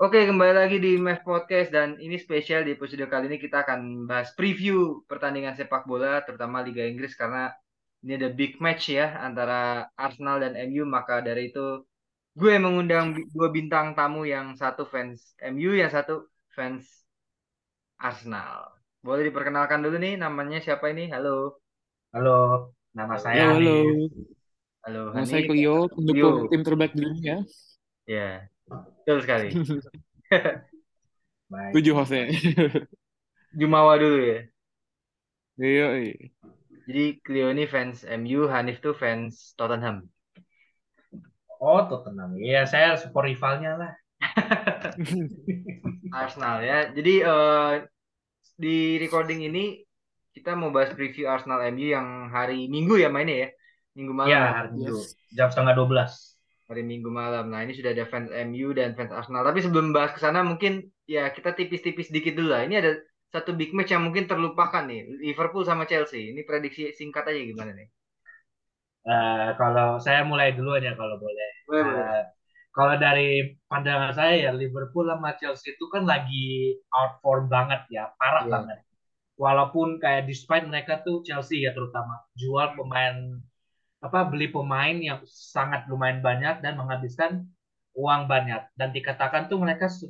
Oke, kembali lagi di Mev Podcast dan ini spesial di episode kali ini kita akan bahas preview pertandingan sepak bola terutama Liga Inggris karena ini ada big match ya antara Arsenal dan MU maka dari itu gue mengundang dua bintang tamu yang satu fans MU yang satu fans Arsenal. Boleh diperkenalkan dulu nih namanya siapa ini? Halo. Halo, nama saya Halo, halo. Hanif. Halo Nama saya. Cleo, pendukung tim terbaik di dunia. Ya, betul sekali. Baik. Tujuh Jose. Jumawa dulu ya. Iya, Jadi Cleo ini fans MU, Hanif tuh fans Tottenham. Oh, Tottenham. Iya, saya support rivalnya lah. Arsenal ya. Jadi eh, di recording ini kita mau bahas preview Arsenal MU yang hari Minggu ya mainnya ya. Minggu malam. Iya, ya. hari Minggu. Yes. Jam setengah 12. Hari Minggu malam. Nah, ini sudah ada fans MU dan fans Arsenal. Tapi sebelum bahas ke sana mungkin ya kita tipis-tipis dikit dulu lah. Ini ada satu big match yang mungkin terlupakan nih. Liverpool sama Chelsea. Ini prediksi singkat aja gimana nih? Eh, kalau saya mulai duluan ya kalau boleh. Boleh, boleh. Eh, kalau dari pandangan saya ya Liverpool sama Chelsea itu kan lagi out form banget ya, parah Iya. banget. Walaupun kayak despite mereka tuh Chelsea ya terutama jual pemain apa beli pemain yang sangat lumayan banyak dan menghabiskan uang banyak dan dikatakan tuh mereka su-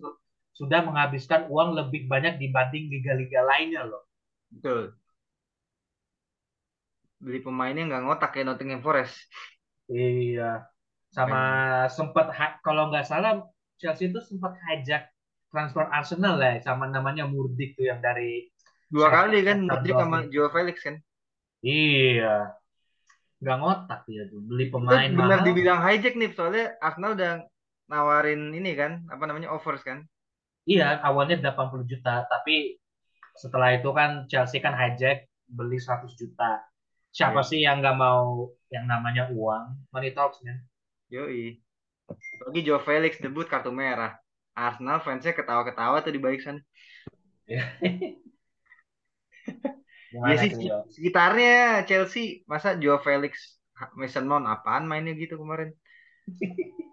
sudah menghabiskan uang lebih banyak dibanding liga-liga lainnya loh. Betul. Beli pemainnya nggak ngotak kayak Nottingham Forest. Iya. Sama sempat ha- kalau nggak salah Chelsea itu sempat hijack transfer Arsenal lah sama namanya Murdik tuh yang dari Dua kali kan Mudryk sama. Joe Felix kan. Iya. Nggak ngotak dia tuh beli Itu pemain benar mahal. dibilang hijack nih soalnya Arsenal udah nawarin ini kan apa namanya offers kan. Iya, awalnya 80 juta, tapi setelah itu kan Chelsea kan hijack beli 100 juta. Siapa Iya. sih yang nggak mau yang namanya uang? Money talks, man. Yoi. Lagi Joe Felix debut kartu merah. Arsenal fansnya ketawa-ketawa tuh di balik sana. Iya Gimana sih tuh, Yo? sekitarnya Chelsea masa Joe Felix Mason Mount apaan mainnya gitu kemarin.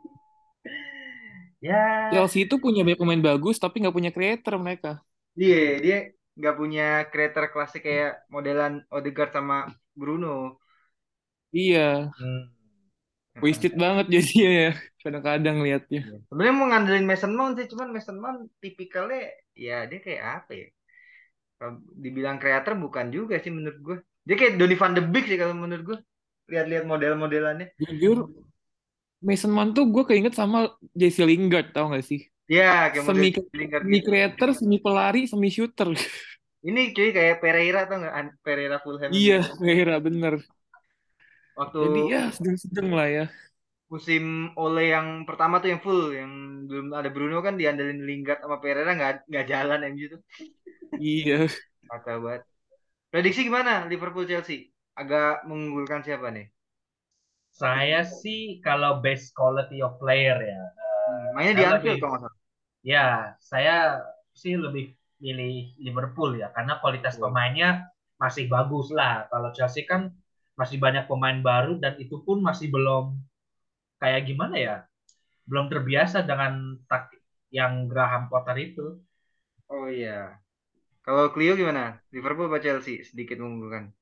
Ya, Chelsea itu punya banyak pemain bagus, tapi nggak punya creator mereka. Dia dia nggak punya creator klasik kayak modelan Odegaard sama Bruno. Iya, hmm, wasted banget jadinya ya. Kadang-kadang liatnya. Sebenarnya mau ngandelin Mason Mount sih, cuman Mason Mount tipikalnya ya dia kayak apa ya? Dibilang kreator bukan juga sih menurut gue. Dia kayak Donny van de Beek sih kalau menurut gue. Lihat-lihat model-modelannya. Jujur, Mason Mount tuh gue keinget sama Jesse Lingard, tau gak sih? Ya, kayak Semi, Lingard semi gitu. creator, semi pelari, semi shooter. Ini cuy kayak Pereira tau? An- Pereira Fulham. Iya, Vera bener. Waktu Jadi ya sedang-sedang lah ya. musim Ole yang pertama tuh yang full, yang belum ada Bruno kan diandelin Lingard sama Pereira nggak nggak jalan MU tuh. Iya. Kata banget. Prediksi gimana Liverpool Chelsea? Agak mengunggulkan siapa nih? saya sih kalau best quality of player ya, Hmm, mainnya di Anfield lebih- kalau nggak salah. ya saya sih lebih milih Liverpool ya, karena kualitas Iya. pemainnya masih bagus lah. Kalau Chelsea kan masih banyak pemain baru dan itu pun masih belum kayak gimana ya, belum terbiasa dengan taktik yang Graham Potter itu. Oh iya. Kalau Clio gimana? Liverpool apa Chelsea? Sedikit mengunggulkan.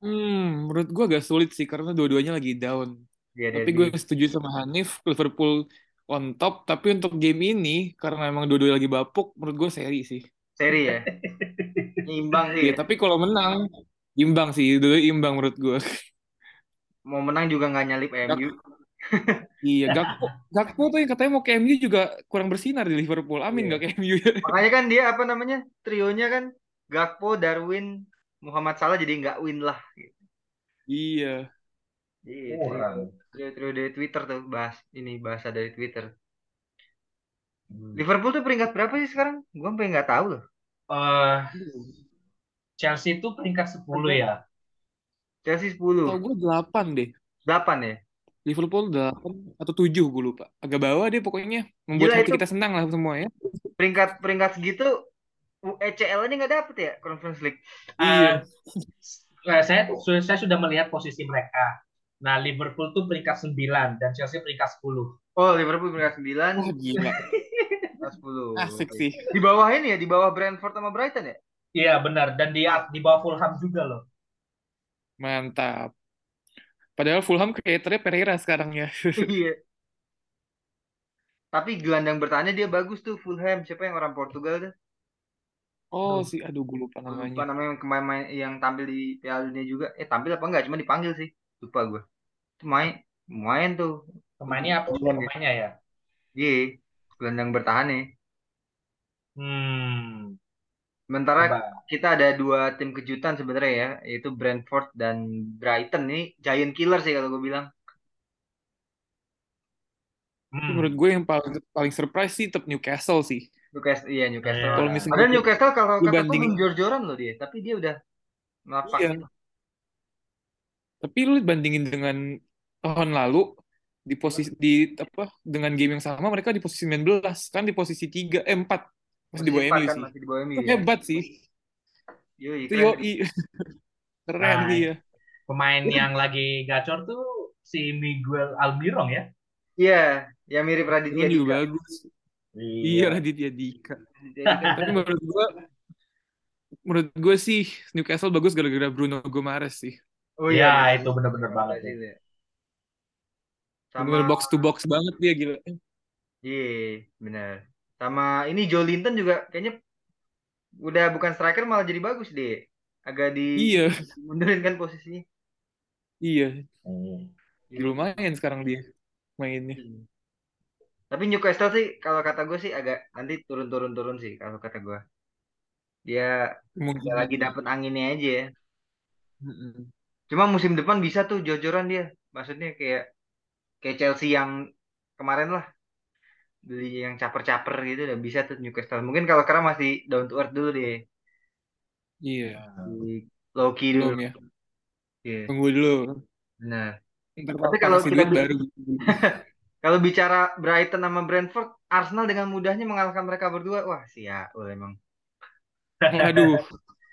Hmm, menurut gue agak sulit sih karena dua-duanya lagi down. Dia ada Tapi gue setuju sama Hanif, Liverpool on top. Tapi untuk game ini, karena emang dua-duanya lagi bapuk, menurut gue seri sih. seri ya. Imbang sih. Iya, ya. tapi kalau menang, imbang sih. Dua imbang menurut gue. Mau menang juga nggak nyalip MU. Iya, Gakpo, Gakpo tuh yang katanya mau ke MU juga kurang bersinar di Liverpool. Amin Iya. nggak ke MU. Makanya kan dia apa namanya? Trionya kan Gakpo, Darwin, Muhammad Salah jadi nggak win lah. Iya. Iya, Kurang. trio, trio dari Twitter tuh bahas ini bahasa dari Twitter. Hmm. Liverpool tuh peringkat berapa sih sekarang? Gue sampai nggak tahu loh. Eh, Chelsea itu peringkat 10 ya. Chelsea Tau 10, gue 8 deh. 8 ya. Liverpool 8 atau 7 gue lupa. Agak bawah deh pokoknya. Membuat Gila, hati itu- kita senang lah semua ya. Peringkat peringkat segitu ECL aja nggak dapet ya Conference League. Iya. Eh, saya saya sudah melihat posisi mereka. Nah, Liverpool tuh peringkat 9 dan Chelsea peringkat 10. Oh, Liverpool peringkat 9, Wah gila. kelas 10. Asik sih. Di bawah ini ya, di bawah Brentford sama Brighton ya? Iya benar dan di di bawah Fulham juga loh. Mantap. Padahal Fulham kayak Pereira sekarang ya. Iya. Tapi gelandang bertahannya dia bagus tuh Fulham. Siapa yang orang Portugal tuh? Oh, Aduh. si aduh gue lupa Lupa namanya. namanya yang kemarin main- yang tampil di Piala Dunia juga. Eh tampil apa enggak? Cuma dipanggil sih. Lupa gue. Itu main main tuh. Pemainnya apa? Ya. Pemainnya ya. Iya. Gelandang bertahannya. Hmm. Sementara Coba. kita ada dua tim kejutan sebenarnya ya, yaitu Brentford dan Brighton. Ini giant killer sih kalau gue bilang. Hmm. menurut gue yang paling paling surprise sih tetap Newcastle sih. Newcastle, iya Newcastle. Iya. Kalau misalnya Padahal Newcastle kalau kata belum jor-joran loh dia, tapi dia udah melapak. Iya. Tapi lu bandingin dengan tahun lalu di posisi di apa dengan game yang sama mereka di posisi 19 kan di posisi 3 eh 4 masih di bawah empat MU kan, sih. masih di bawah MU ya. hebat sih. Yoi, Itu yoi. Keren Nah, dia. Pemain yang lagi gacor tuh si Miguel Almiron ya. Iya, yang mirip Raditya juga Dika. bagus. Iya Raditya Dika. Raditya Dika. Tapi menurut gue menurut gue sih Newcastle bagus gara-gara Bruno Gomares sih. Oh Ya, iya, itu bener-bener Sama banget Brazil ya. Sama Bener box to box banget dia gila. Iya, benar. Sama ini Joe Linton juga kayaknya udah bukan striker malah jadi bagus deh. Agak di Iya, mundurin kan posisinya. iya. Hmm. Lumayan sekarang dia mainnya. Hmm. Tapi Newcastle sih kalau kata gue sih agak nanti turun-turun-turun sih kalau kata gue. Dia Mungkin nggak lagi dapet anginnya aja ya. Mm-mm. Cuma musim depan bisa tuh jor-joran dia. Maksudnya kayak kayak Chelsea yang kemarin lah. Beli yang caper-caper gitu udah bisa tuh Newcastle. Mungkin kalau sekarang masih down to earth dulu deh. Iya, Di low key dulu. belum ya. Iya, Tunggu dulu. benar. Ntar Tapi kalau kita baru. Kalau bicara Brighton sama Brentford, Arsenal dengan mudahnya mengalahkan mereka berdua. Wah, siap emang. Aduh,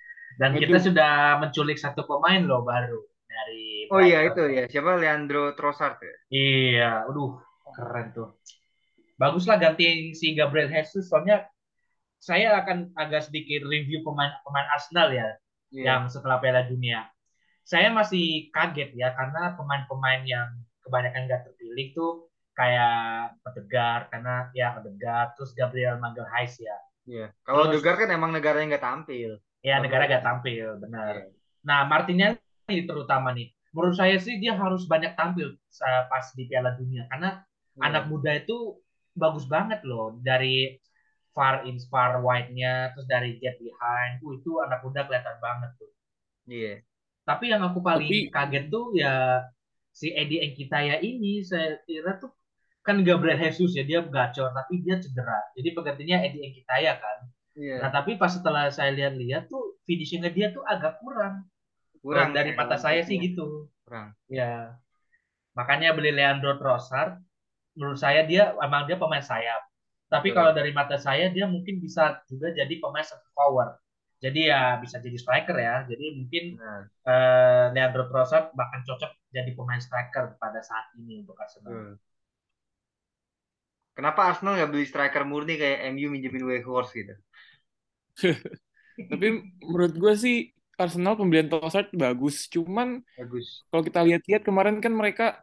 Dan Aduh. kita sudah menculik satu pemain loh baru dari Oh iya itu ya. Siapa Leandro Trossard ya? Iya, aduh, keren tuh. Baguslah ganti si Gabriel Jesus, soalnya saya akan agak sedikit review pemain pemain Arsenal ya, Iya. yang setelah Piala Dunia. Saya masih kaget ya, karena pemain-pemain yang kebanyakan nggak terpilih tuh kayak Odegaard, karena ya Odegaard, terus Gabriel Magalhaes ya. Iya. Kalau Degar kan emang negaranya nggak tampil. Ya, negara nggak tampil, benar. Iya. Nah, Martinelli terutama nih, menurut saya sih dia harus banyak tampil sa- pas di Piala Dunia, karena Iya. anak muda itu bagus banget loh dari far in far wide-nya terus dari get behind uh, itu anak muda kelihatan banget tuh Iya. tapi yang aku paling Tapi- kaget tuh ya si Eddie Enkitaya ini saya kira tuh kan Gabriel Jesus ya dia gacor tapi dia cedera jadi penggantinya Eddie Enkitaya kan Iya. nah tapi pas setelah saya lihat-lihat tuh finishingnya dia tuh agak kurang Kurang dari mata saya sih kurang. gitu Kurang. Ya. Makanya beli Leandro Trossard. Menurut saya dia emang dia pemain sayap. Tapi Betul. kalau dari mata saya dia mungkin bisa juga jadi pemain center forward. Jadi ya bisa jadi striker ya. Jadi mungkin Benar. eh, Leandro Trossard bahkan cocok jadi pemain striker pada saat ini untuk Arsenal. Betul. Kenapa Arsenal nggak beli striker murni kayak MU minjemin Weghorst gitu? tapi menurut gue sih Arsenal pembelian Trossard bagus. Cuman Bagus. kalau kita lihat-lihat kemarin kan mereka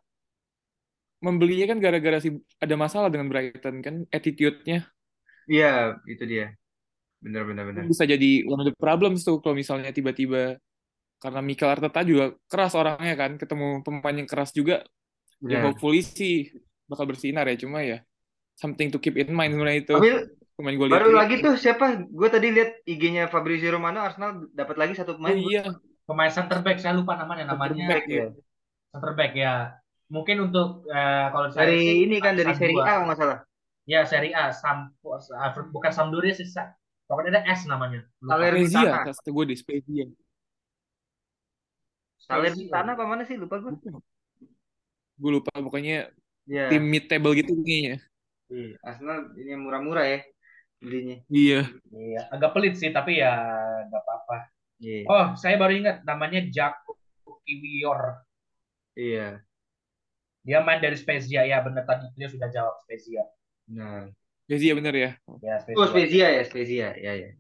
membelinya kan gara-gara sih ada masalah dengan Brighton kan attitude-nya Iya, itu dia. Benar, benar, benar. bisa jadi one of the problems tuh kalau misalnya tiba-tiba karena Mikel Arteta juga keras orangnya kan ketemu pemain yang keras juga ya Benar. hopefully sih bakal bersinar ya cuma ya something to keep in mind sebenarnya itu Tapi pemain gue baru lagi tuh siapa? Gue tadi lihat IG-nya Fabrizio Romano, Arsenal dapat lagi satu oh pemain. iya Pemain center back saya lupa namanya namanya Center back, ya. center back ya. Mungkin untuk eh, kalau saya Dari sih, ini kan dari dua. A kalau nggak salah. Ya Serie A, Sam, bukan Sampdoria sih, Sa- pokoknya ada S namanya. Salernitana. Kata gue deh Spezia Salernitana apa mana sih? Lupa gue. gue lupa pokoknya Iya. tim mid table gitu kayaknya Iya. Arsenal ini yang murah-murah ya belinya. iya Iya, agak pelit sih, tapi ya nggak apa-apa. Iya. Oh, saya baru ingat namanya Jaco Kiwior. Iya. Dia main dari Spezia, ya benar tadi dia sudah jawab Spezia. Nah, Spezia bener ya. Ya, Oh, Spezia. Spezia ya, Spezia. Ya, ya.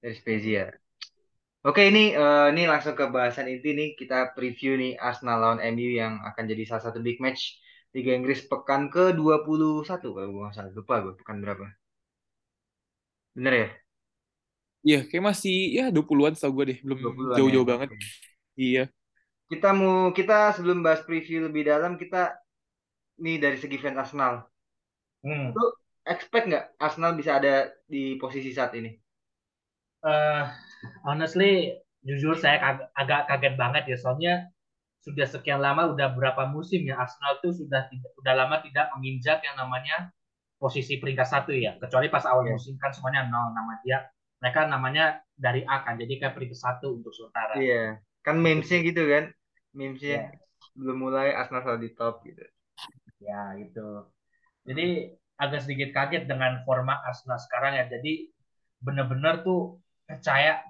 Dari Spezia. Oke, ini eh, ini langsung ke bahasan inti nih. Kita preview nih Arsenal lawan MU yang akan jadi salah satu big match Liga Inggris pekan ke-21 kalau gue nggak salah. Lupa gue pekan berapa. Bener ya? Iya, kayak masih ya 20-an tau gue deh, belum 20-an jauh-jauh ya. banget. Iya. Kita mau kita sebelum bahas preview lebih dalam kita nih dari segi fans Arsenal. Hmm. Lu expect nggak Arsenal bisa ada di posisi saat ini? Eh, honestly, jujur saya kag- agak kaget banget ya, soalnya sudah sekian lama, udah berapa musim ya Arsenal tuh sudah tidak, udah lama tidak menginjak yang namanya posisi peringkat satu ya. Kecuali pas awal Iya. musim kan semuanya nol nama dia. Mereka namanya dari A kan, jadi kayak peringkat satu untuk sementara. Iya, kan memesnya gitu kan, memesnya Ya, belum mulai Arsenal selalu di top gitu. ya gitu. Jadi agak sedikit kaget dengan format Arsenal sekarang ya. Jadi benar-benar tuh percaya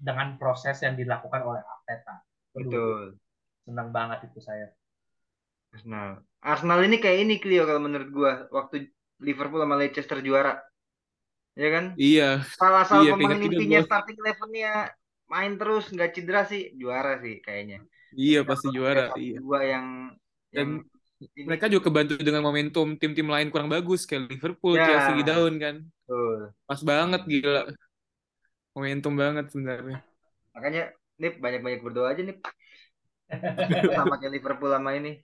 dengan proses yang dilakukan oleh Arteta. Betul, senang banget itu saya. Arsenal. Arsenal ini kayak ini Clio kalau menurut gua waktu Liverpool sama Leicester juara, ya kan? Iya, Salah satu iya pemain intinya starting elevennya main terus nggak cedera sih juara sih kayaknya. Iya, pasti juara, iya. dua yang yang Dan ini mereka juga kebantu dengan momentum tim-tim lain kurang bagus kayak Liverpool, Chelsea ya down kan. betul. Pas banget gila. Momentum banget sebenarnya. Makanya Nip banyak-banyak berdoa aja Nip sama kayak Liverpool sama ini.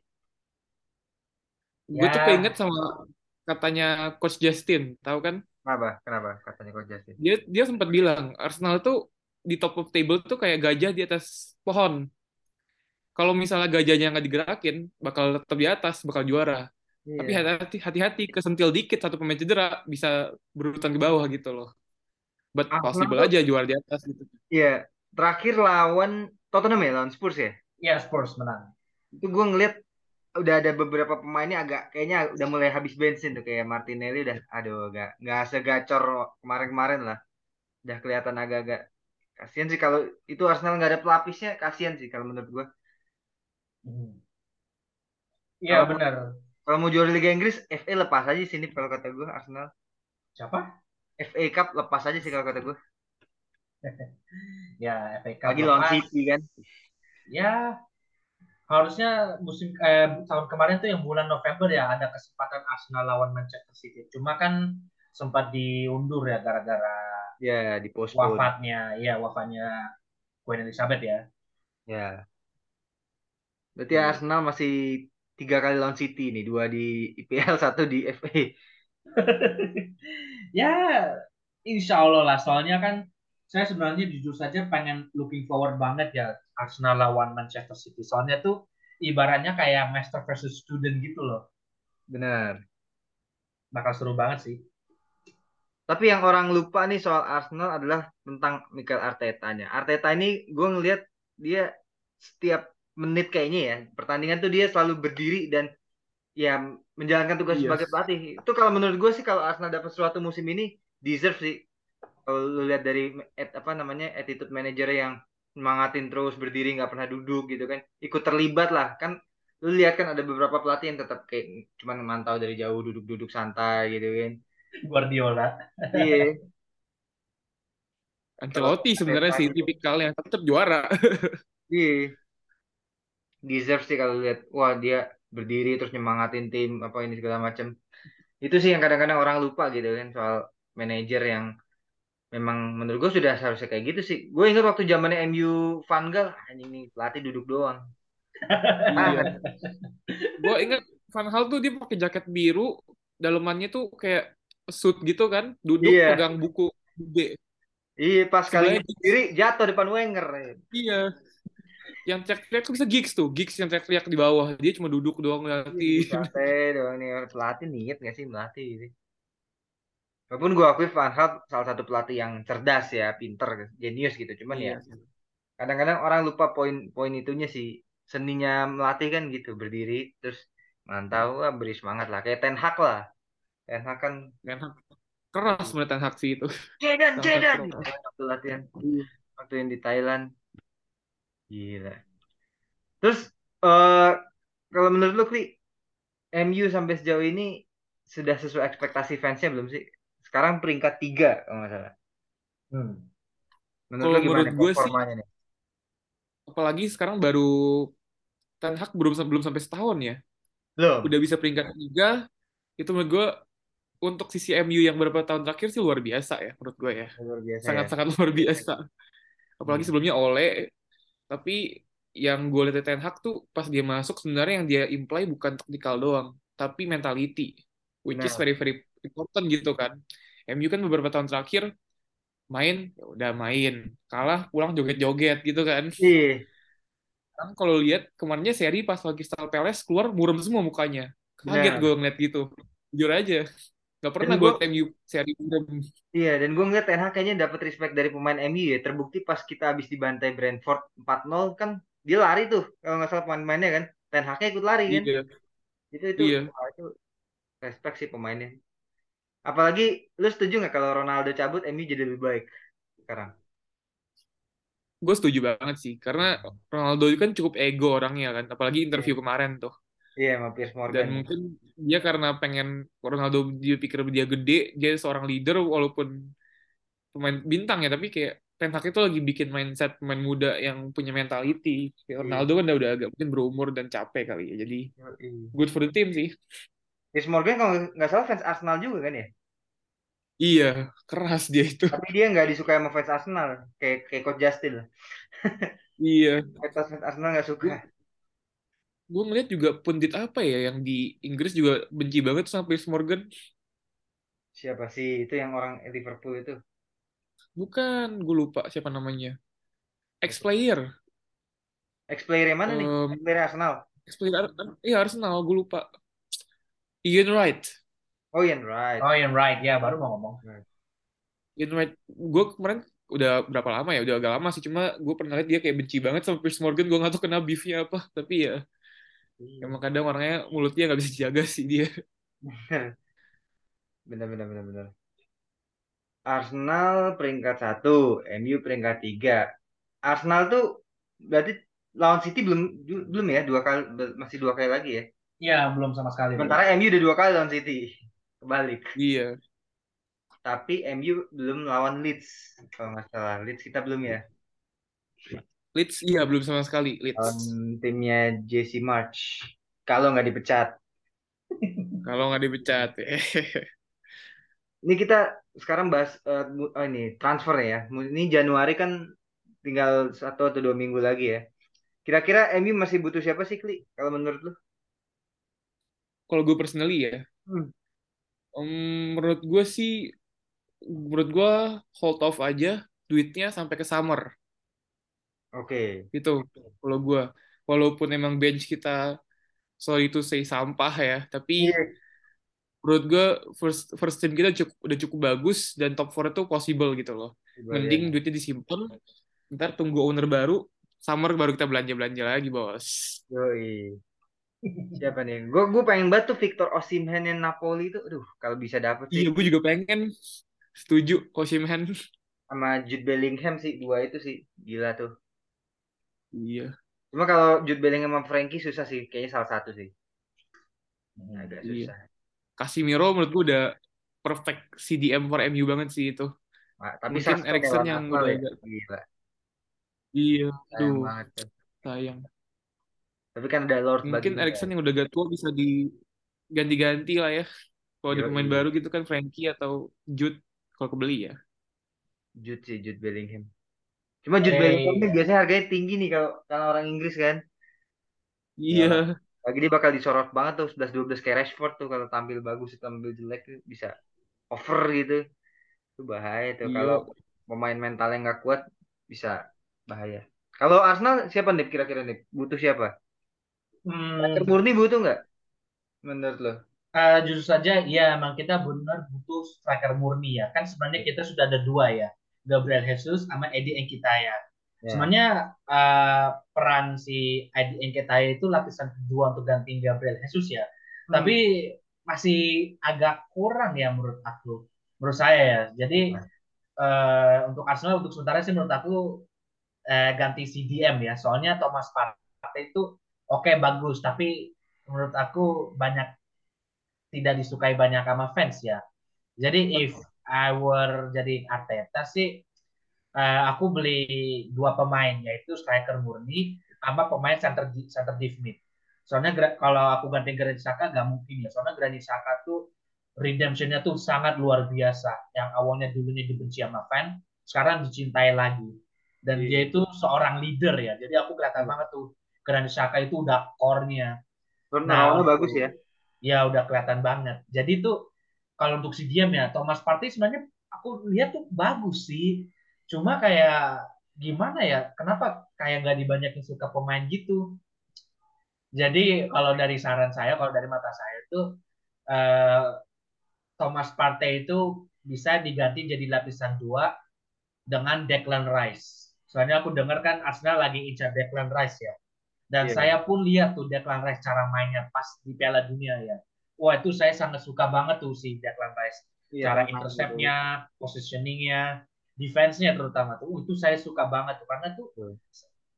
Gue tuh Ya, keinget sama katanya Coach Justin, tahu kan? Kenapa? Kenapa? Katanya Coach Justin. Dia dia sempat bilang Arsenal tuh di top of table tuh kayak gajah di atas pohon. Kalau misalnya gajahnya nggak digerakin, bakal tetap di atas, bakal juara. Tapi Iya. hati-hati, hati-hati, kesentil dikit satu pemain cedera bisa berurutan ke bawah gitu loh. But Arsenal possible tuh aja juara di atas gitu. Iya, terakhir lawan Tottenham ya, lawan Spurs ya. ya Spurs menang. Itu gue ngeliat udah ada beberapa pemainnya agak kayaknya udah mulai habis bensin tuh kayak Martinelli udah aduh gak nggak segacor kemarin-kemarin lah. Udah kelihatan agak-agak kasihan sih kalau itu Arsenal nggak ada pelapisnya kasihan sih kalau menurut gue. Hmm. Iya Kalau benar. kalau mau juara Liga Inggris FA lepas aja sini kalau kata gue Arsenal. Siapa? FA Cup lepas aja sih kalau kata gue. Ya FA Cup Lagi lawan lepas. City kan. Ya harusnya musim eh, tahun kemarin tuh yang bulan November ya ada kesempatan Arsenal lawan Manchester City. Cuma kan sempat diundur ya gara-gara Ya, di postpone. wafatnya, ya wafatnya Queen Elizabeth ya. Ya. Berarti Tuh. Arsenal masih tiga kali lawan City nih, dua di IPL, satu di FA. ya insya Allah lah soalnya kan saya sebenarnya jujur saja pengen looking forward banget ya Arsenal lawan Manchester City soalnya tuh ibaratnya kayak master versus student gitu loh Benar. bakal seru banget sih Tapi yang orang lupa nih soal Arsenal adalah tentang Mikel Arteta-nya. Arteta ini gue ngelihat dia setiap menit kayaknya ya pertandingan tuh dia selalu berdiri dan ya menjalankan tugas Iya. sebagai pelatih. Itu kalau menurut gue sih kalau Arsenal dapat sesuatu musim ini deserve sih. Kalau lu lihat dari at- apa namanya attitude manager yang semangatin terus berdiri nggak pernah duduk gitu kan, ikut terlibat lah kan. Lu lihat kan ada beberapa pelatih yang tetap kayak cuman mantau dari jauh duduk-duduk santai gitu kan. Guardiola Iya. Kalau Ancelotti sebenarnya sih tipikalnya tetap juara. Iya. Deserve sih kalau lihat wah dia berdiri terus nyemangatin tim apa ini segala macam. Itu sih yang kadang-kadang orang lupa gitu kan soal manajer yang memang menurut gue sudah seharusnya kayak gitu sih. Gue ingat waktu zamannya MU Van Gaal, anjing nih pelatih duduk doang. Iya. Gue ingat Van Hal tuh dia pakai jaket biru, dalemannya tuh kayak suit gitu kan, duduk Iya. pegang buku gede. Iya pas kali sendiri jatuh depan Wenger. Iya. Yang teriak-teriak bisa Giggs tuh, Giggs yang teriak-teriak di bawah. Dia cuma duduk doang Iya, ngeliatin. Pelatih doang nih pelatih niat gak sih melatih gitu. Walaupun gue akui Van Gaal salah satu pelatih yang cerdas ya, pinter, jenius gitu. Cuman ya Iya. kadang-kadang orang lupa poin-poin itunya sih seninya melatih kan gitu berdiri terus mantau wah, beri semangat lah kayak Ten Hag lah Ten Hag kan Ten Hag keras menurut Ten Hag sih itu. Keras. gitu waktu latihan Iya. waktu yang di Thailand gila terus eh kalau menurut lu Kli MU sampai sejauh ini sudah sesuai ekspektasi fansnya belum sih? Sekarang peringkat tiga kalau nggak salah. Hmm. Menurut Kalau gimana menurut gue sih, performanya nih? apalagi sekarang baru Ten Hag belum belum sampai setahun ya. Belum. Udah bisa peringkat tiga, itu menurut gue untuk sisi MU yang beberapa tahun terakhir sih luar biasa ya menurut gue ya. Luar biasa ya. Sangat-sangat luar biasa. Apalagi Hmm. sebelumnya Ole, tapi yang gue lihat Ten Hag tuh pas dia masuk sebenarnya yang dia imply bukan taktikal doang, tapi mentality, which is Benar. very very important gitu kan. MU kan beberapa tahun terakhir main ya udah main, kalah pulang joget-joget gitu kan. Iya, Kan kalau lihat kemarinnya seri pas lagi Crystal Palace keluar muram semua mukanya. Kaget benar. gue ngeliat gitu. Jujur aja. Gak pernah Dan gue MU seri. Iya, dan gue ngeliat Ten Hag kayaknya dapat respect dari pemain MU ya. Terbukti pas kita habis dibantai Brentford 4-0 kan dia lari tuh kalau nggak salah pemain-pemainnya kan. Ten Hagnya ikut lari kan. Iya, Itu itu iya. wah, itu respect sih pemainnya. Apalagi lu setuju nggak kalau Ronaldo cabut MU jadi lebih baik sekarang? Gue setuju banget sih. Karena Ronaldo itu kan cukup ego orangnya kan. Apalagi interview kemarin tuh. Iya sama Piers Dan Morgan. mungkin dia karena pengen Ronaldo dia pikir dia gede, dia seorang leader walaupun pemain bintang ya, tapi kayak Ten Hag itu lagi bikin mindset pemain muda yang punya mentality. Kayak Iya. Ronaldo kan udah, udah agak mungkin berumur dan capek kali ya. Jadi good for the team sih. Piers Morgan kalau nggak salah fans Arsenal juga kan ya. Iya, keras dia itu. Tapi dia nggak disukai sama fans Arsenal kayak kayak Coach Justin lah. Iya. Fans Arsenal nggak suka. Gue ngeliat juga pundit apa ya yang di Inggris juga benci banget sama Piers Morgan. Siapa sih itu yang orang Liverpool itu? Bukan, gue lupa siapa namanya. Ex-player. Ex-player yang mana nih? Em, Ex-player Arsenal. ex-player, iya Arsenal, gue lupa. Ian Wright. Oh Ian Wright. Oh, yang right ya, baru mau ngomong. Ian Wright, gue kemarin udah berapa lama ya? Udah agak lama sih, cuma gue pernah lihat dia kayak benci banget sama Piers Morgan. Gue gak tahu kena beefnya apa, tapi ya. Emang kadang orangnya mulutnya nggak bisa dijaga sih dia. Bener bener bener bener. Arsenal peringkat satu, MU peringkat tiga. Arsenal tuh berarti lawan City belum belum ya dua kali masih dua kali lagi ya. Ya, belum sama sekali. belum. Sementara MU udah dua kali lawan City. Kebalik. Iya, Tapi MU belum lawan Leeds kalau nggak salah. Leeds kita belum ya. Leeds iya belum sama sekali Leeds. Lawan timnya JC March. Kalau nggak dipecat. Kalau nggak dipecat. Ini kita sekarang bahas eh, mu- oh ini transfer ya. Ini Januari kan tinggal satu atau dua minggu lagi ya. Kira-kira MU masih butuh siapa sih, Kli? Kalau menurut lu? Kalau gue personally ya, Hmm. em, menurut gue sih, menurut gue hold off aja duitnya sampai ke summer Oke. gitu. Kalau gue, walaupun emang bench kita sorry to say sampah ya, tapi Iya. menurut gue first first team kita cukup udah cukup bagus dan top 4 itu possible gitu loh. Mending duitnya disimpan, ntar tunggu owner baru, summer baru kita belanja-belanja lagi, bos. Yoi. Siapa nih? Gue gue pengen banget tuh Victor Osimhen yang Napoli itu. Aduh, kalau bisa dapet sih Iya, gue juga pengen setuju Osimhen. sama Jude Bellingham sih dua itu sih gila tuh. Iya. Cuma kalau Jude Bellingham sama Frankie susah sih, kayaknya salah satu sih. Agak Iya. susah. Casemiro menurut gue udah perfect CDM for MU banget sih itu. Nah, tapi Mungkin lawan yang udah ya. agak Gila, iya, sayang tuh sayang. Tapi kan ada Lord Mungkin. Eriksen yang udah agak tua bisa diganti-ganti lah ya. Kalau ada pemain baru gitu kan Frankie atau Jude kalau kebeli ya. Jude sih, Jude Bellingham. Cuma Jude Bellingham ini biasanya harganya tinggi nih kalau kalau orang Inggris kan. Ya, Iya, lagi dia bakal disorot banget tuh 11-12 kayak Rashford tuh kalau tampil bagus tampil jelek tuh bisa over gitu. Itu bahaya tuh iya. kalau pemain mentalnya nggak kuat bisa bahaya. Kalau Arsenal siapa nih kira-kira nih? Butuh siapa? hmm, Striker murni butuh nggak? Menurut lo? eh, justru saja, ya emang kita benar butuh striker murni ya. Kan sebenarnya kita sudah ada dua ya, Gabriel Jesus sama Eddie Nketiah. Ya. Sebenarnya eh, peran si Eddie Nketiah itu lapisan kedua untuk gantiin Gabriel Jesus ya. Hmm. Tapi masih agak kurang ya menurut aku, menurut saya ya. Jadi eh, untuk Arsenal untuk sementara sih menurut aku eh, ganti CDM ya. Soalnya Thomas Partey itu oke bagus, tapi menurut aku banyak tidak disukai banyak sama fans ya. Jadi if I were jadi Arteta sih uh, aku beli dua pemain yaitu striker murni sama pemain center center deep mid. Soalnya kalau aku ganti Granit Xhaka gak mungkin ya. Soalnya Granit Xhaka tuh redemptionnya tuh sangat luar biasa. Yang awalnya dulunya dibenci sama fan, sekarang dicintai lagi. Dan yeah. dia itu seorang leader ya. Jadi aku kelihatan yeah. banget tuh Granit Xhaka itu udah core-nya. Nah, bagus ya. Ya udah kelihatan banget. Jadi tuh kalau untuk si Diam ya, Thomas Partey sebenarnya aku lihat tuh bagus sih. Cuma kayak gimana ya? Kenapa kayak gak dibanyakin suka pemain gitu? Jadi kalau dari saran saya, kalau dari mata saya itu uh, Thomas Partey itu bisa diganti jadi lapisan dua dengan Declan Rice. Soalnya aku dengar kan Arsenal lagi incar Declan Rice ya. Dan yeah. saya pun lihat tuh Declan Rice cara mainnya pas di Piala Dunia ya. Wah itu saya sangat suka banget tuh si Declan Rice. Yeah, cara interceptnya, positioningnya, defense-nya terutama tuh. Uh, itu saya suka banget tuh karena tuh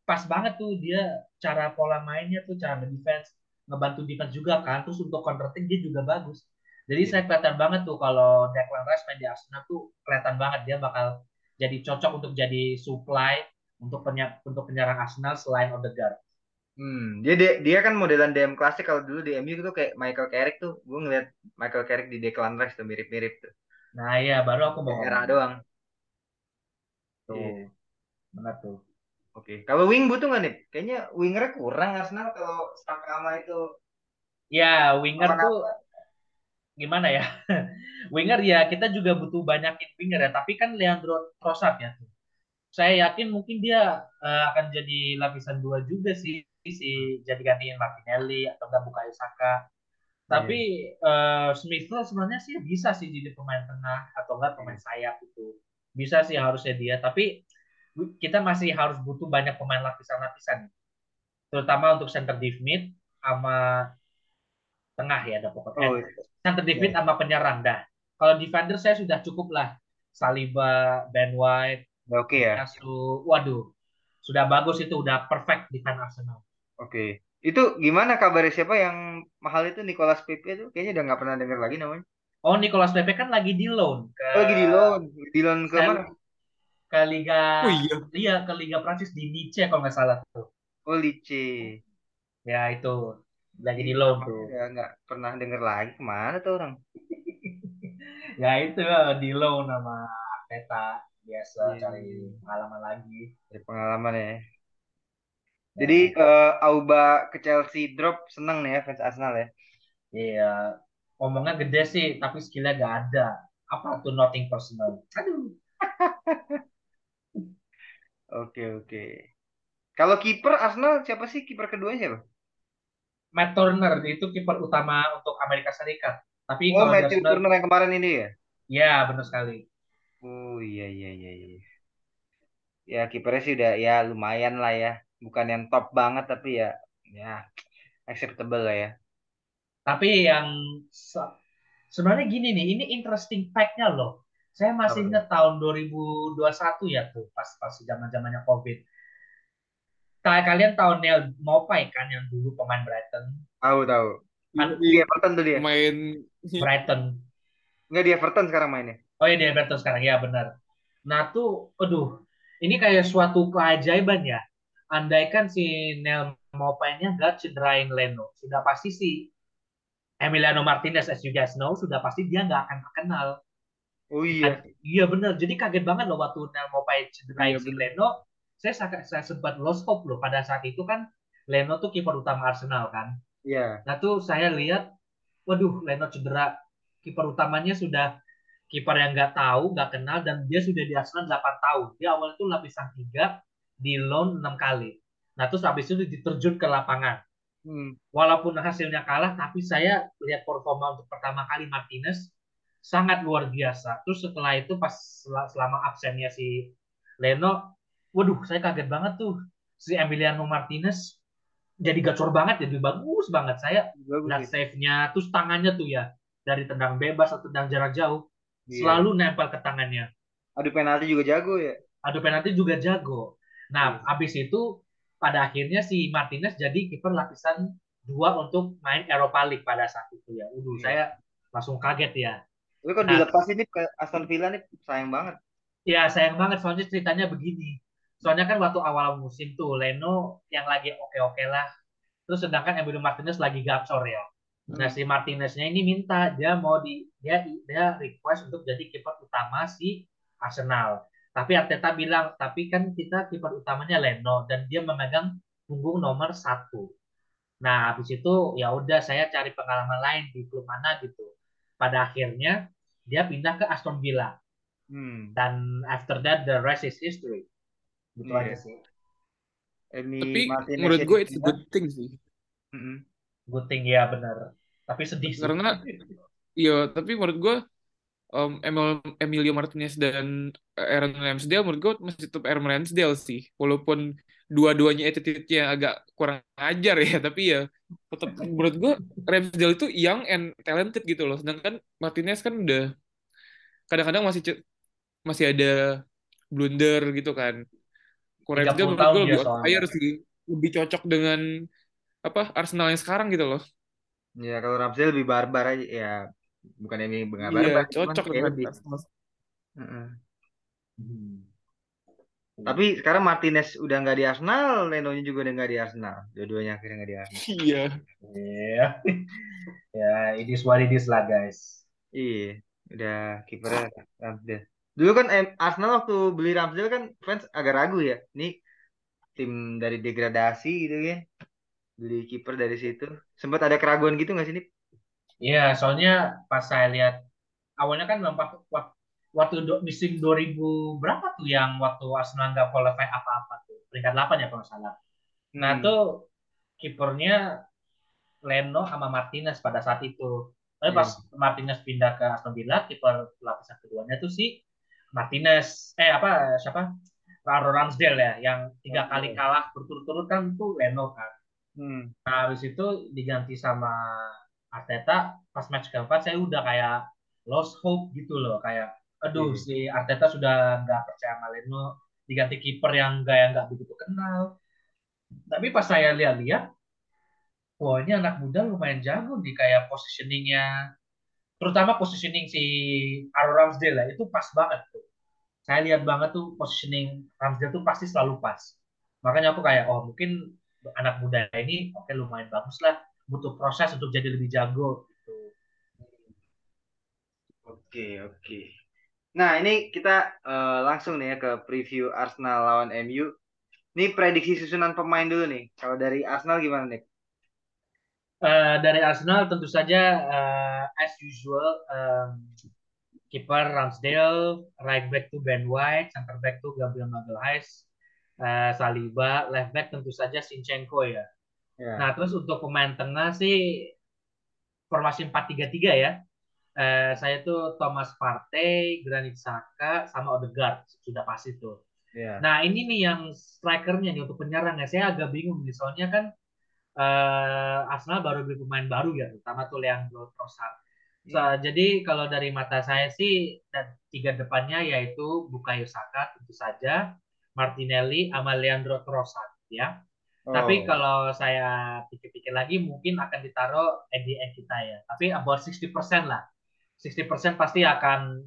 pas banget tuh dia cara pola mainnya tuh cara defense ngebantu defense juga kan terus untuk attack dia juga bagus jadi yeah. saya kelihatan banget tuh kalau Declan Rice main di Arsenal tuh kelihatan banget dia bakal jadi cocok untuk jadi supply untuk penya untuk penyerang Arsenal selain Odegaard. Hmm, dia dia, dia kan modelan DM klasik kalau dulu di MU tuh kayak Michael Carrick tuh. Gue ngeliat Michael Carrick di Declan Rice tuh mirip-mirip tuh. Nah iya, baru aku mau. Era doang. Tuh, yeah. benar tuh. Oke, kalau wing butuh nggak nih? Kayaknya wingernya kurang Arsenal kalau Sakama itu. Ya, winger tuh gimana ya? winger ya kita juga butuh banyakin winger ya. Tapi kan Leandro Trossard ya. Saya yakin mungkin dia uh, akan jadi lapisan dua juga sih si jadi gantiin Martinelli atau nggak buka Saka. Tapi yeah. uh, Smith sebenarnya sih bisa sih jadi pemain tengah atau enggak pemain sayap itu. Bisa sih harusnya dia. Tapi kita masih harus butuh banyak pemain lapisan-lapisan terutama untuk center deep mid sama tengah ya ada pokoknya oh, iya. center deep mid yeah. sama penyerang dah kalau defender saya sudah cukup lah Saliba Ben White oke okay, ya waduh sudah bagus itu udah perfect di kan Arsenal oke okay. itu gimana kabarnya siapa yang mahal itu Nicolas Pepe itu kayaknya udah nggak pernah dengar lagi namanya Oh Nicolas Pepe kan lagi di loan ke oh, lagi di loan di loan ke mana ke Liga oh, iya. iya ke Liga Prancis di Nice kalau nggak salah tuh. Oh Lice. Ya itu lagi di loan tuh. Ya nggak pernah denger lagi ke mana tuh orang. ya itu di loan sama Arteta biasa yeah. cari pengalaman lagi. Cari pengalaman ya. Jadi uh, Auba ke Chelsea drop seneng nih ya fans Arsenal ya. Iya, ngomongnya gede sih tapi skillnya gak ada. Apa tuh nothing personal? Aduh. Oke oke. Kalau kiper Arsenal siapa sih kiper keduanya siapa? Matt Turner itu kiper utama untuk Amerika Serikat. Tapi oh, Matt Turner yang kemarin ini ya? Ya, benar sekali. Oh iya iya iya iya. Ya kipernya sih udah ya lumayan lah ya. Bukan yang top banget tapi ya ya acceptable lah ya. Tapi yang sebenarnya gini nih, ini interesting fact-nya loh. Saya masih ingat tahun 2021 ya tuh pas pas zaman zamannya COVID. Kayak kalian tahu Neil Mopai kan yang dulu pemain Brighton. Tahu tahu. Kan, di Everton tuh dia. Main Brighton. Enggak di Everton sekarang mainnya. Oh iya di Everton sekarang ya benar. Nah tuh, aduh, ini kayak suatu keajaiban ya. Andaikan si Neil Mopai-nya gak cederain Leno, sudah pasti si Emiliano Martinez, as you guys know, sudah pasti dia nggak akan terkenal Oh iya. Iya benar. Jadi kaget banget loh waktu Nel Mopai cedera iya, si Leno. Saya, saya sempat lost hope loh pada saat itu kan Leno tuh kiper utama Arsenal kan. Iya. Nah tuh saya lihat, waduh Leno cedera. Kiper utamanya sudah kiper yang nggak tahu, nggak kenal dan dia sudah di Arsenal 8 tahun. Dia awal itu lapisan tiga di loan 6 kali. Nah terus habis itu diterjun ke lapangan. Hmm. Walaupun hasilnya kalah, tapi saya lihat performa untuk pertama kali Martinez sangat luar biasa. Terus setelah itu pas selama absennya si Leno, waduh saya kaget banget tuh si Emiliano Martinez jadi gacor banget, jadi bagus banget. Saya lihat save-nya, terus tangannya tuh ya dari tendang bebas atau tendang jarak jauh yeah. selalu nempel ke tangannya. Adu penalti juga jago ya. Adu penalti juga jago. Nah, yeah. abis itu pada akhirnya si Martinez jadi kiper lapisan dua untuk main Eropa League pada saat itu ya. Udah Iya. saya langsung kaget ya. Tapi kalau Nah. dilepas ini ke Aston Villa nih sayang banget. Ya sayang banget soalnya ceritanya begini. Soalnya kan waktu awal musim tuh Leno yang lagi oke-oke lah. Terus sedangkan Emilio Martinez lagi gacor ya. Nah si Martineznya ini minta dia mau di dia dia request untuk jadi kiper utama si Arsenal. Tapi Arteta bilang tapi kan kita kiper utamanya Leno dan dia memegang punggung nomor satu. Nah habis itu ya udah saya cari pengalaman lain di klub mana gitu. Pada akhirnya dia pindah ke Aston Villa Hmm. dan after that the rest is history. Gitu Iya. aja sih. Emi Tapi Martinez menurut ini gue it's a good thing sih. Mm-mm. Good thing ya bener. Tapi sedih sih. Karena Iya, tapi menurut gue um, Emil- Emilio Martinez dan Aaron Ramsdale menurut gue masih tetap Aaron Ramsdale sih. Walaupun dua-duanya attitude-nya agak kurang ajar ya, tapi ya tetap menurut gue Ramsdale itu young and talented gitu loh. Sedangkan Martinez kan udah kadang-kadang masih masih ada blunder gitu kan. 30 Ramsdale menurut gue lebih outlier sih. Lebih cocok dengan apa Arsenal yang sekarang gitu loh. Ya kalau Ramsdale lebih barbar aja ya bukan Emi nggak Iya, cuman cocok dengan lebih. Hmm. Tapi sekarang Martinez udah nggak di Arsenal, Leno-nya juga udah nggak di Arsenal. Dua-duanya akhirnya nggak di Arsenal. Iya. Iya. ya, it is what it is lah guys. Iya, udah kipernya Ramsdale. Dulu kan Arsenal waktu beli Ramsdale kan fans agak ragu ya. Ini tim dari degradasi gitu ya. Beli kiper dari situ. Sempat ada keraguan gitu nggak sih, Nip? Iya, soalnya pas saya lihat awalnya kan memang waktu, waktu do, musim 2000 berapa tuh yang waktu Arsenal nggak qualify apa-apa tuh peringkat 8 ya kalau salah. Nah Hmm. tuh kipernya Leno sama Martinez pada saat itu. Tapi pas Martinez pindah ke Aston Villa, kiper lapisan keduanya tuh si Martinez, eh apa siapa? Aaron Ramsdale ya, yang tiga kali kalah berturut-turut kan tuh Leno kan. Hmm. Nah, habis itu diganti sama Arteta pas match keempat saya udah kayak lost hope gitu loh kayak aduh Iya. si Arteta sudah nggak percaya sama Leno diganti kiper yang nggak yang nggak begitu kenal. Tapi pas saya lihat-lihat wah ini anak muda lumayan jago nih kayak positioningnya. Terutama positioning si Aaron Ramsdale lah itu pas banget tuh. Saya lihat banget tuh positioning Ramsdale tuh pasti selalu pas. Makanya aku kayak oh mungkin anak muda ini oke lumayan bagus lah butuh proses untuk jadi lebih jago gitu. Oke, oke. Nah, ini kita eh, langsung nih ya ke preview Arsenal lawan MU. Ini prediksi susunan pemain dulu nih. Kalau dari Arsenal gimana nih? Eh, dari Arsenal tentu saja eh, as usual em, kiper Ramsdale, right back tuh Ben White, center back tuh Gabriel Magalhaes, eh, Saliba, left back tentu saja Sinchenko ya. Ya. Nah, terus untuk pemain tengah sih formasi 4-3-3 ya. Eh, saya tuh Thomas Partey, Granit Xhaka, sama Odegaard sudah pasti tuh. Ya. Nah, ini nih yang strikernya nih untuk penyerangnya. Saya agak bingung nih, soalnya kan eh, Arsenal baru beli pemain baru ya, terutama tuh Leandro Trossard. So, jadi kalau dari mata saya sih dan tiga depannya yaitu Bukayo Saka tentu saja, Martinelli sama Leandro Trossard ya. Tapi Oh. kalau saya pikir-pikir lagi mungkin akan ditaruh ADN kita ya. Tapi about 60% lah. 60% pasti akan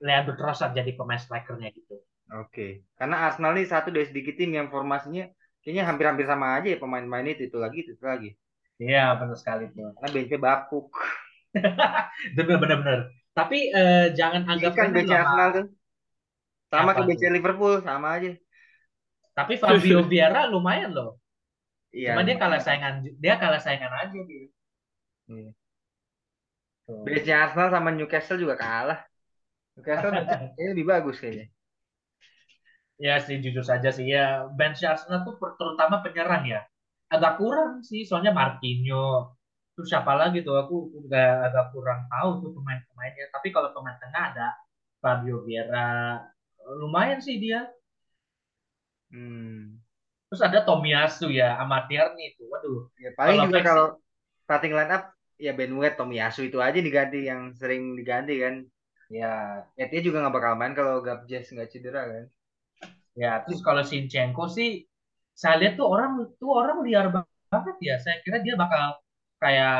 Leandro Trossard jadi pemain strikernya gitu. Oke. Karena Arsenal ini satu dari sedikit tim yang formasinya kayaknya hampir-hampir sama aja ya pemain-pemain itu itu lagi itu lagi. Iya, benar sekali tuh. Karena benchnya bapuk. Bener-bener. Tapi eh, jangan anggap kan Pak. Arsenal tuh. Sama ke tuh? Liverpool, sama aja. Tapi Fabio Vieira lumayan loh. Iya. Cuma dia kalah saingan dia kalah saingan aja dia. Iya. Tuh. Benchnya Arsenal sama Newcastle juga kalah. Newcastle benchnya lebih bagus kayaknya. Ya sih jujur saja sih ya bench Arsenal tuh terutama penyerang ya agak kurang sih soalnya Marquinhos terus siapa lagi tuh aku udah agak kurang tahu tuh pemain-pemainnya tapi kalau pemain tengah ada Fabio Vieira lumayan sih dia Hmm. Terus ada Tomiyasu ya amatir nih tuh waduh Ya, paling Kalau juga kalau starting line up ya Ben White, Tomiyasu itu aja diganti yang sering diganti kan. ya Ya dia juga nggak bakal main kalau Gabjes nggak cedera kan. ya terus kalau Sinchenko sih saya lihat tuh orang tuh orang liar banget ya. Saya kira dia bakal kayak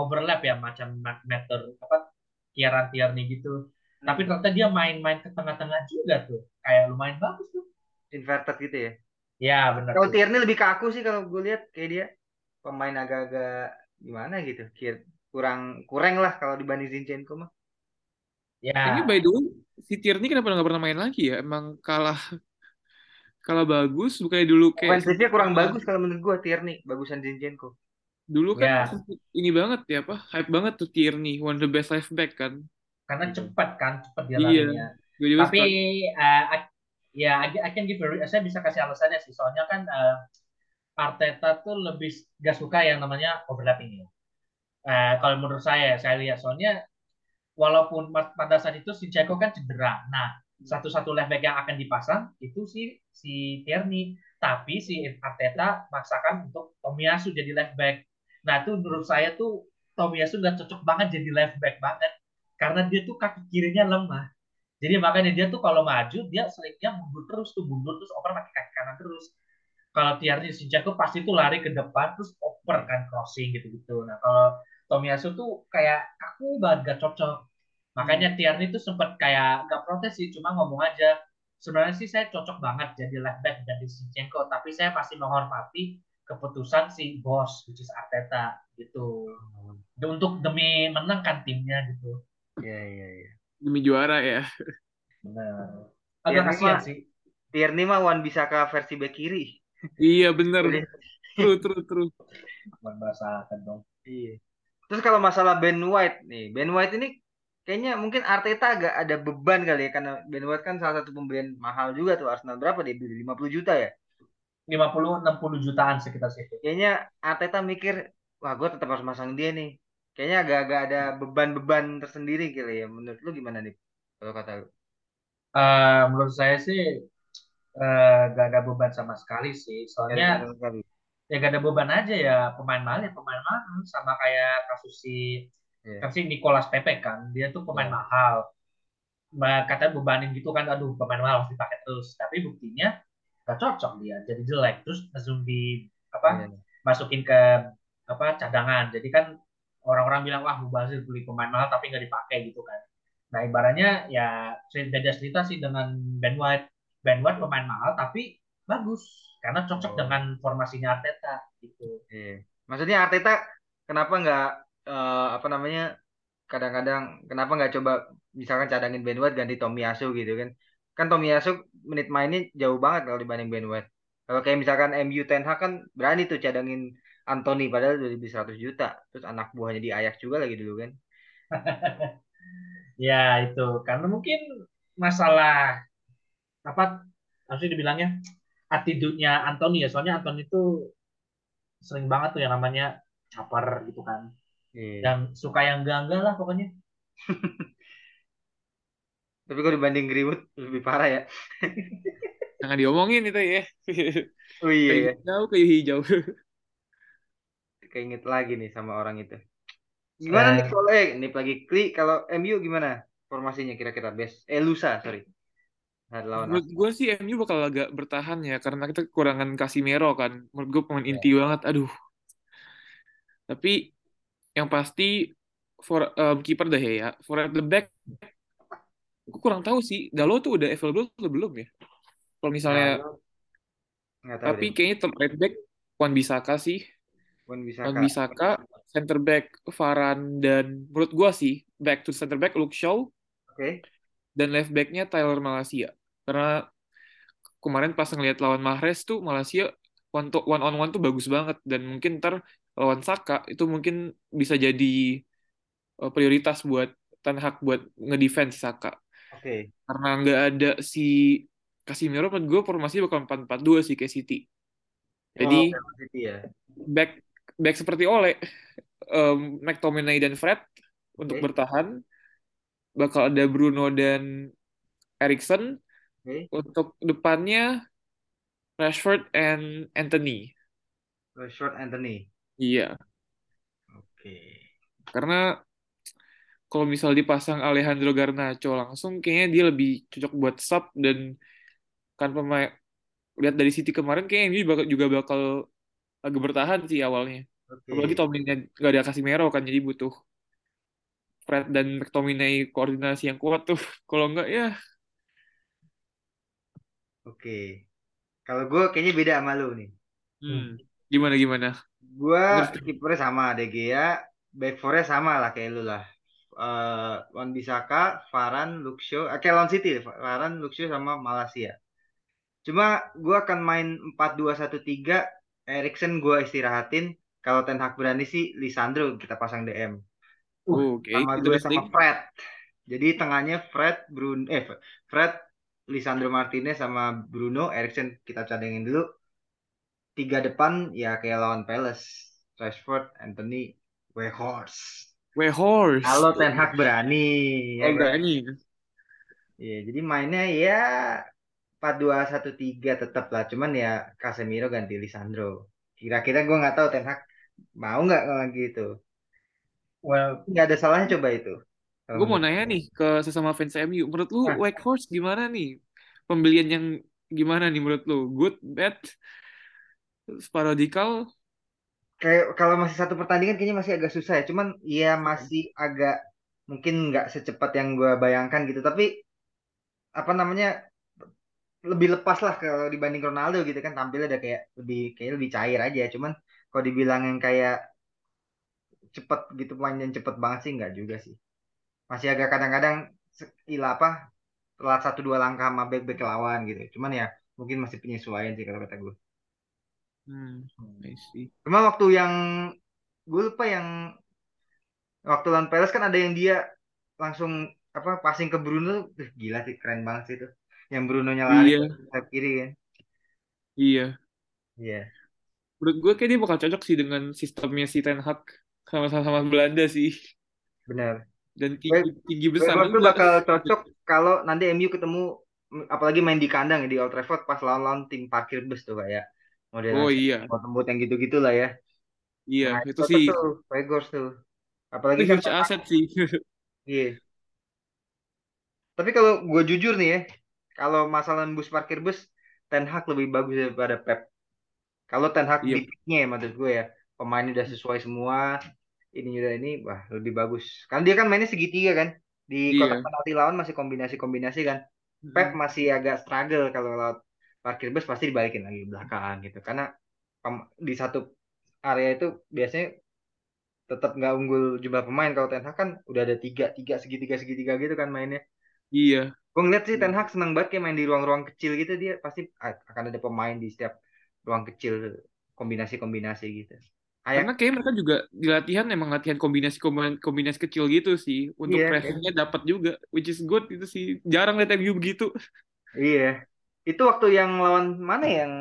overlap ya macam meter apa Kieran Tierney gitu. Tapi ternyata dia main-main ke tengah-tengah juga tuh. Kayak lumayan bagus tuh. Inverted gitu ya. Ya benar. Kalau. Tierney lebih kaku sih kalau gue lihat kayak dia pemain agak-agak gimana gitu. Kir- Kurang kurang lah kalau dibanding Zinchenko mah. Ya. Ini by the way, si Tierney kenapa nggak pernah main lagi ya? Emang kalah kalah bagus, bukannya dulu kayak Offensive-nya kurang bagus kalau menurut gue Tierney, bagusan Zinchenko. dulu Ya. kan sempet ini banget ya apa? Hype banget tuh Tierney, one of the best left back kan. Karena cepat kan, cepat dia Iya. larinya. Gue juga Tapi suka. Ya I, I can give a saya bisa kasih alasannya sih. Soalnya kan eh, Arteta tuh lebih gak suka yang namanya overlapping ya. Eh, kalau menurut saya, saya lihat soalnya walaupun pada saat itu si Ceko kan cedera. Nah, satu-satu left back yang akan dipasang itu si si Tierney. Tapi si Arteta maksakan untuk Tomiyasu jadi left back. Nah, itu menurut saya tuh Tomiyasu nggak cocok banget jadi left back banget. Karena dia tuh kaki kirinya lemah. Jadi makanya dia tuh kalau maju dia seringnya mundur terus tuh mundur terus oper pakai kaki kanan terus. Kalau Tierney Sinchenko pasti tuh lari ke depan terus oper kan crossing gitu-gitu. Nah kalau Tomiyasu tuh kayak aku banget gak cocok. Makanya Tierney tuh sempat kayak gak protes sih, cuma ngomong aja. Sebenarnya sih saya cocok banget jadi left back dari Sinchenko, tapi saya masih menghormati keputusan si bos, which is Arteta gitu. Untuk demi menang kan timnya gitu. Iya iya iya. Demi juara ya. Benar. Agak kasihan sih. Tierney mah Wan Bisaka versi back kiri. Iya bener. True, true, true. Membahasakan dong. Iya. Terus kalau masalah Ben White nih, Ben White ini kayaknya mungkin Arteta agak ada beban kali ya karena Ben White kan salah satu pembelian mahal juga tuh Arsenal berapa dia beli 50 juta ya. 50-60 jutaan sekitar situ. Kayaknya Arteta mikir, wah gue tetap harus masang dia nih. Kayaknya agak-agak ada beban-beban tersendiri kali ya. Menurut lu gimana nih? Kalau kata lu? Eh, menurut saya sih eh, gak ada beban sama sekali sih. Soalnya Sama sekali. ya gak ada beban aja ya pemain mahal ya pemain mahal sama kayak kasus si kan si Nicolas Pepe kan dia tuh pemain Iya. mahal katanya bebanin gitu kan aduh pemain mahal harus dipakai terus tapi buktinya gak cocok dia jadi jelek terus langsung di apa Iya. masukin ke apa cadangan jadi kan orang-orang bilang wah Mubazir beli pemain mahal tapi nggak dipakai gitu kan nah ibaratnya ya beda cerita sih dengan Ben White Ben White pemain mahal tapi bagus karena cocok Oh. dengan formasinya Arteta gitu Iya. Maksudnya Arteta kenapa nggak eh, apa namanya kadang-kadang kenapa nggak coba misalkan cadangin Ben White ganti Tomiyasu gitu kan? Kan Tomiyasu menit mainnya jauh banget kalau dibanding Ben White. Kalau kayak misalkan MU Ten Hag kan berani tuh cadangin Anthony padahal udah lebih 100 juta. Terus anak buahnya di Ajax juga lagi dulu kan. ya itu karena mungkin masalah apa harusnya dibilangnya attitude-nya Anthony ya soalnya Anthony itu sering banget tuh yang namanya caper gitu kan Iya. yang suka yang enggak-enggak lah pokoknya Tapi kalau dibanding Greenwood lebih parah ya. Jangan diomongin itu ya. Oh iya Kayu ya. hijau, kayu hijau. Keinget lagi nih sama orang itu. Gimana nih Eh. kalau eh ini lagi Kli kalau MU gimana formasinya kira-kira best? Eh lusa sorry. Nah, lawan Menurut gue sih MU bakal agak bertahan ya karena kita kekurangan Casemiro kan. Menurut gue pemain Ya. inti banget. Aduh. Tapi yang pasti for um, kiper deh ya. For at the back gue kurang tahu sih. Dalo tuh udah available atau belum ya? Kalau misalnya Nah, tapi deh. kayaknya top right back Wan Bisaka sih. Wan bisa Wan Bisaka, center back Varane dan menurut gua sih back to center back Luke Shaw Oke. dan left backnya Tyler Malaysia. Karena kemarin pas ngeliat lawan Mahrez tuh Malaysia one, to, one on one tuh bagus banget dan mungkin ntar lawan Saka itu mungkin bisa jadi uh, prioritas buat Ten Hag buat ngedefense Saka. Oke. Karena nggak ada si Casemiro menurut gue formasi bakal 4-4-2 sih kayak City. Jadi Oh, City ya. back back seperti Ole, um, McTominay dan Fred untuk Oke. bertahan. Bakal ada Bruno dan Erikson. Oke. Untuk depannya Rashford and Anthony. Rashford Anthony. Iya, Oke. karena kalau misal dipasang Alejandro Garnacho langsung kayaknya dia lebih cocok buat sub dan kan pemain lihat dari City kemarin kayaknya ini juga bakal agak bertahan sih awalnya. Oke. Apalagi Tomine nggak ada Casemiro kan, jadi butuh Fred dan McTominay koordinasi yang kuat tuh. Kalau nggak ya, Oke. Kalau gue kayaknya beda sama lu nih. hmm, gimana gimana? Gue kipernya sama De Gea, back four-nya sama lah kayak lu lah. Eh Wan Bisaka, Varane, Luke Shaw, eh, kayak Lawan City, Luke Shaw sama Malaysia. Cuma gue akan main 4-2-1-3, Eriksen gue istirahatin. Kalau Ten Hag berani sih, Lisandro kita pasang DM. Oh, Oke, Sama gue sama Fred. Jadi tengahnya Fred, Bruno, eh Fred, Lisandro Martinez sama Bruno, Eriksen kita cadangin dulu. Tiga depan ya kayak lawan Palace, Rashford, Anthony, Weghorst. Wehorse. Kalau Ten Hag berani, ya Oh, kan? berani. Iya, jadi mainnya ya 4-2-1-3 tetap lah. Cuman ya Casemiro ganti Lisandro. Kira-kira gue nggak tahu Ten Hag mau nggak kalau gitu. Well, Nggak ada salahnya coba itu. Gue mau nanya nih ke sesama fans MU. Menurut lu Nah. Weghorst gimana nih? Pembelian yang gimana nih menurut lu? Good, bad, sporadikal? Kayak kalau masih satu pertandingan kayaknya masih agak susah ya. Cuman ya masih agak mungkin nggak secepat yang gue bayangkan gitu. Tapi apa namanya lebih lepas lah kalau dibanding Ronaldo gitu kan tampilnya udah kayak lebih kayak lebih cair aja. Cuman kalau dibilang yang kayak cepet gitu main yang cepet banget sih nggak juga sih. Masih agak kadang-kadang ilah apa telat satu dua langkah sama back-back lawan gitu. Cuman ya mungkin masih penyesuaian sih kalau kata gue. Hmm. Cuma waktu yang gue lupa yang waktu lawan Palace kan ada yang dia langsung apa passing ke Bruno, gila sih keren banget sih itu. Yang Bruno-nya lari Iya, ke kiri kan. iya. Iya, Menurut gue kayak dia bakal cocok sih dengan sistemnya si Ten Hag sama-sama Belanda sih. benar. Dan tinggi, tinggi besar gue juga. bakal cocok kalau nanti MU ketemu apalagi main di kandang ya di Old Trafford pas lawan-lawan tim parkir bus tuh kayak modelan Oh iya, tembut yang gitu-gitu lah ya. iya. Nah, Itu cocok sih, tuh, Weghorst tuh. itu Apalagi kan huge asset sih. iya. Tapi kalau gue jujur nih ya, kalau masalah bus parkir bus, Ten Hag lebih bagus daripada Pep. Kalau Ten Hag picknya ya maksud gue ya, pemainnya udah sesuai semua, ini udah ini, wah lebih bagus. Kan dia kan mainnya segitiga kan, di kotak iya. penalti lawan masih kombinasi-kombinasi kan. Pep Mm-mm. masih agak struggle kalau lewat parkir bus pasti dibalikin lagi belakang gitu, karena di satu area itu biasanya tetap nggak unggul jumlah pemain. Kalau Ten Hag kan udah ada tiga, tiga segitiga segitiga gitu kan mainnya. Iya. Gue ngeliat sih Ten Hag seneng banget kayak main di ruang-ruang kecil gitu dia pasti akan ada pemain di setiap ruang kecil kombinasi-kombinasi gitu. Ayak Karena kayak mereka juga di latihan emang latihan kombinasi kombinasi kecil gitu sih. Untuk iya, pressingnya dapat juga, which is good itu sih. Jarang liat MU begitu. iya. Itu waktu yang lawan mana yang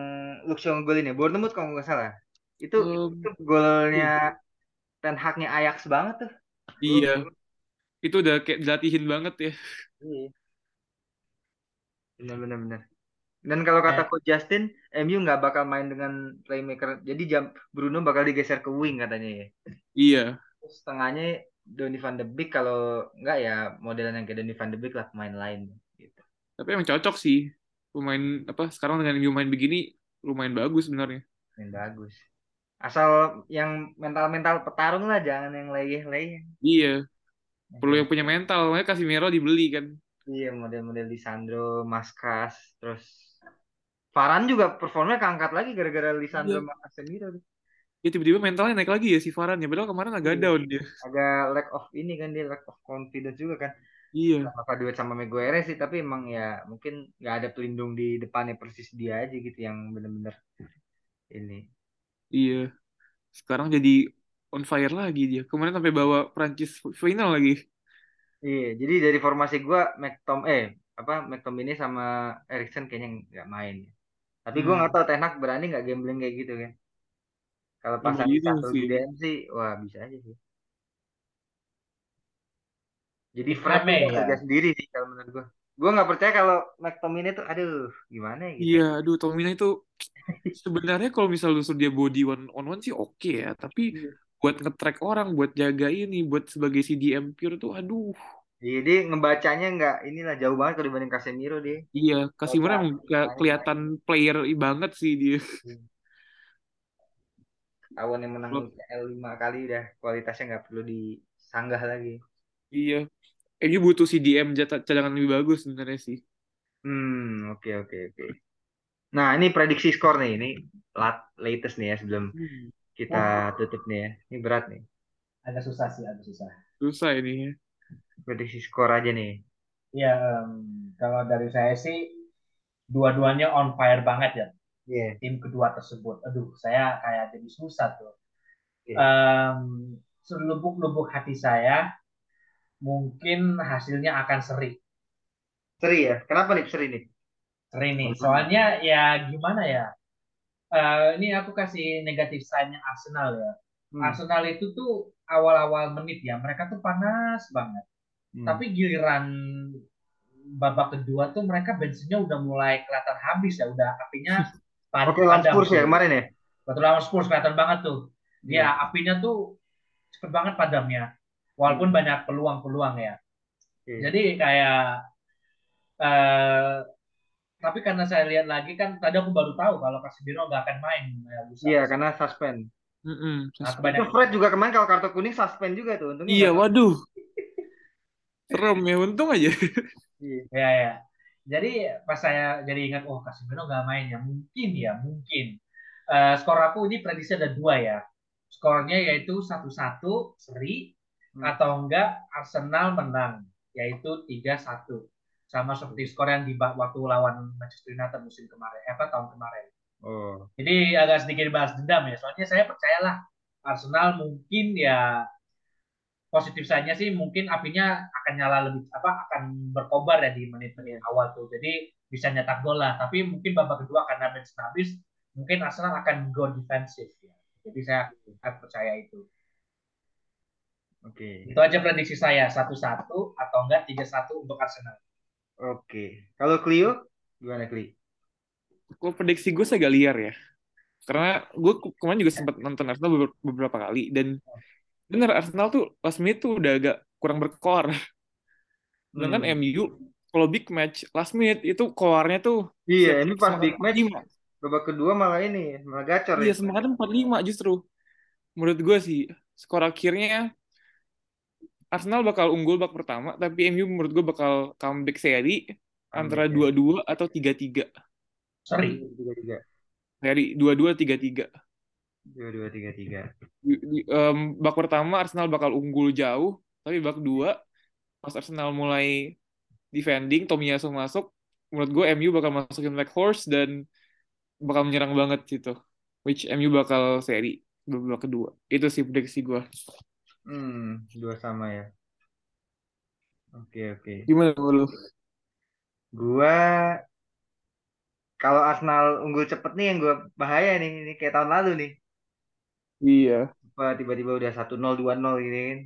Luke Shaw golin ya? Bournemouth kalau nggak salah. Itu Um, itu golnya Ten Hag-nya Ajax banget tuh. Iya, itu udah kayak dilatihin banget ya. Iya. Benar benar benar. Dan kalau kata eh, Coach Justin, MU nggak bakal main dengan playmaker. Jadi jam Bruno bakal digeser ke wing katanya ya. Iya, Terus tengahnya Donny van de Beek kalau nggak ya modelan yang kayak Donny van de Beek lah pemain lain gitu. tapi emang cocok sih. Pemain apa sekarang dengan MU main begini lumayan bagus sebenarnya. Yang bagus. Asal yang mental-mental petarung lah, jangan yang leyeh-leyeh. Iya, perlu yang punya mental. Makanya Casemiro dibeli kan. Iya, model-model Lisandro, Maskas, terus Varane juga performanya keangkat lagi gara-gara Lisandro Iya, sama Casemiro. tuh. ya tiba-tiba mentalnya naik lagi ya si Varane ya. Padahal kemarin agak Iya. down dia. Agak lack of ini kan dia lack of confidence juga kan. Iya, Sama duet sama Maguire sih, tapi emang ya mungkin nggak ada pelindung di depannya persis dia aja gitu yang bener-bener ini. iya. Sekarang jadi on fire lagi dia. Kemarin sampai bawa Prancis final lagi. Iya, jadi dari formasi gua McTom eh apa McTominay sama Erikson kayaknya nggak main. Tapi gua Hmm, nggak tahu Ten Hag berani nggak gambling kayak gitu kan. Kalau ya pasang begitu satu sih. di DM sih, wah bisa aja sih. Jadi Fred ya. kerja sendiri sih kalau menurut gua. Gua nggak percaya kalau McTominay tuh, aduh gimana ya gitu. Iya, aduh Tomina itu sebenarnya kalau misal lu suruh dia body one on one sih oke ya, tapi Iya. Buat nge-track orang, buat jaga ini, buat sebagai CDM pure tuh aduh. Iya, dia ngebacanya nggak inilah jauh banget kalau dibanding Casemiro dia. Iya, Casemiro main. kelihatan player banget sih dia. Iya. Awan yang menang. UCL lima kali udah kualitasnya nggak perlu disanggah lagi. Iya. MU butuh CDM jatah cadangan lebih bagus sebenarnya sih. Hmm, oke oke oke. Nah, ini prediksi skor nih. Ini lat latest nih ya sebelum Hmm. Kita tutup nih ya. Ini berat nih. Agak susah sih, agak susah. Susah ini ya. Prediksi skor aja nih. Ya, em, kalau dari saya sih dua-duanya on fire banget ya Iya. tim kedua tersebut. Aduh, saya kayak jadi susah tuh. Oke. Em, selubuk-lubuk hati saya mungkin hasilnya akan seri. Seri ya. Kenapa nih seri nih? Seri nih. Soalnya ya gimana ya? Eh, ini aku kasih negatif sign-nya Arsenal ya. Hmm. Arsenal itu tuh awal-awal menit ya, mereka tuh panas banget. Hmm. Tapi giliran babak kedua tuh mereka bensinnya udah mulai kelihatan habis ya, udah apinya pad- Oke, lawan padam Spurs ya kemarin ya. Waktu lawan Spurs kelihatan banget tuh. Iya. Ya, apinya tuh cepet banget padamnya. Walaupun banyak peluang-peluang ya. Oke. Jadi kayak eh tapi karena saya lihat lagi kan tadi aku baru tahu kalau Casemiro nggak akan main ya. Iya, karena suspend. Mm-mm. Nah, Itu banyak Fred juga kemarin kalau kartu kuning suspend juga tuh. Untungnya Iya, waduh. Serem ya, untung aja. Iya. Ya, ya. Jadi pas saya jadi ingat, oh Casemiro nggak main ya, mungkin ya, mungkin. Eh, skor aku ini prediksi ada dua ya. Skornya yaitu satu-satu seri Hmm. atau enggak Arsenal menang, yaitu 3-1. Sama seperti skor yang di waktu lawan Manchester United musim kemarin, eh, apa tahun kemarin. Oh. Jadi agak sedikit balas dendam ya. Soalnya saya percayalah Arsenal mungkin ya positif saja sih mungkin apinya akan nyala lebih apa akan berkobar ya di menit-menit awal tuh. Jadi bisa nyetak gol lah. Tapi mungkin babak kedua karena bensin habis mungkin Arsenal akan go defensif ya. Jadi saya akan percaya itu. Oke. Itu aja prediksi saya satu-satu atau enggak 3-1 untuk Arsenal. Oke. Kalau Clio gimana Clio? Gue prediksi gue agak liar ya. Karena gue ke- kemarin juga sempat nonton Arsenal beber- beberapa kali. Dan bener Arsenal tuh last minute tuh udah agak kurang berkoar. Sedangkan Hmm. MU kalau big match last minute itu koarnya tuh Iya, ini pas big match 45. babak kedua malah ini malah gacor Iya ya. semangatnya 45 justru. Menurut gue sih skor akhirnya Arsenal bakal unggul bak pertama, tapi MU menurut gue bakal comeback seri antara 2-2 atau 3-3. Seri. Tiga tiga. Seri 2-2 3-3. Dua dua tiga tiga. Di- di- em, bak pertama Arsenal bakal unggul jauh, tapi bak kedua pas Arsenal mulai defending, Tomiyasu masuk, menurut gue MU bakal masukin Black Horse dan bakal menyerang banget gitu. Which MU bakal seri babak kedua. Itu sih prediksi gue. Hmm, dua sama ya. Oke oke. Gimana lu? Gua kalau Arsenal unggul cepet nih yang gua bahaya nih, ini kayak tahun lalu nih. Iya. Tiba-tiba udah 1-0 2-0 gini kan.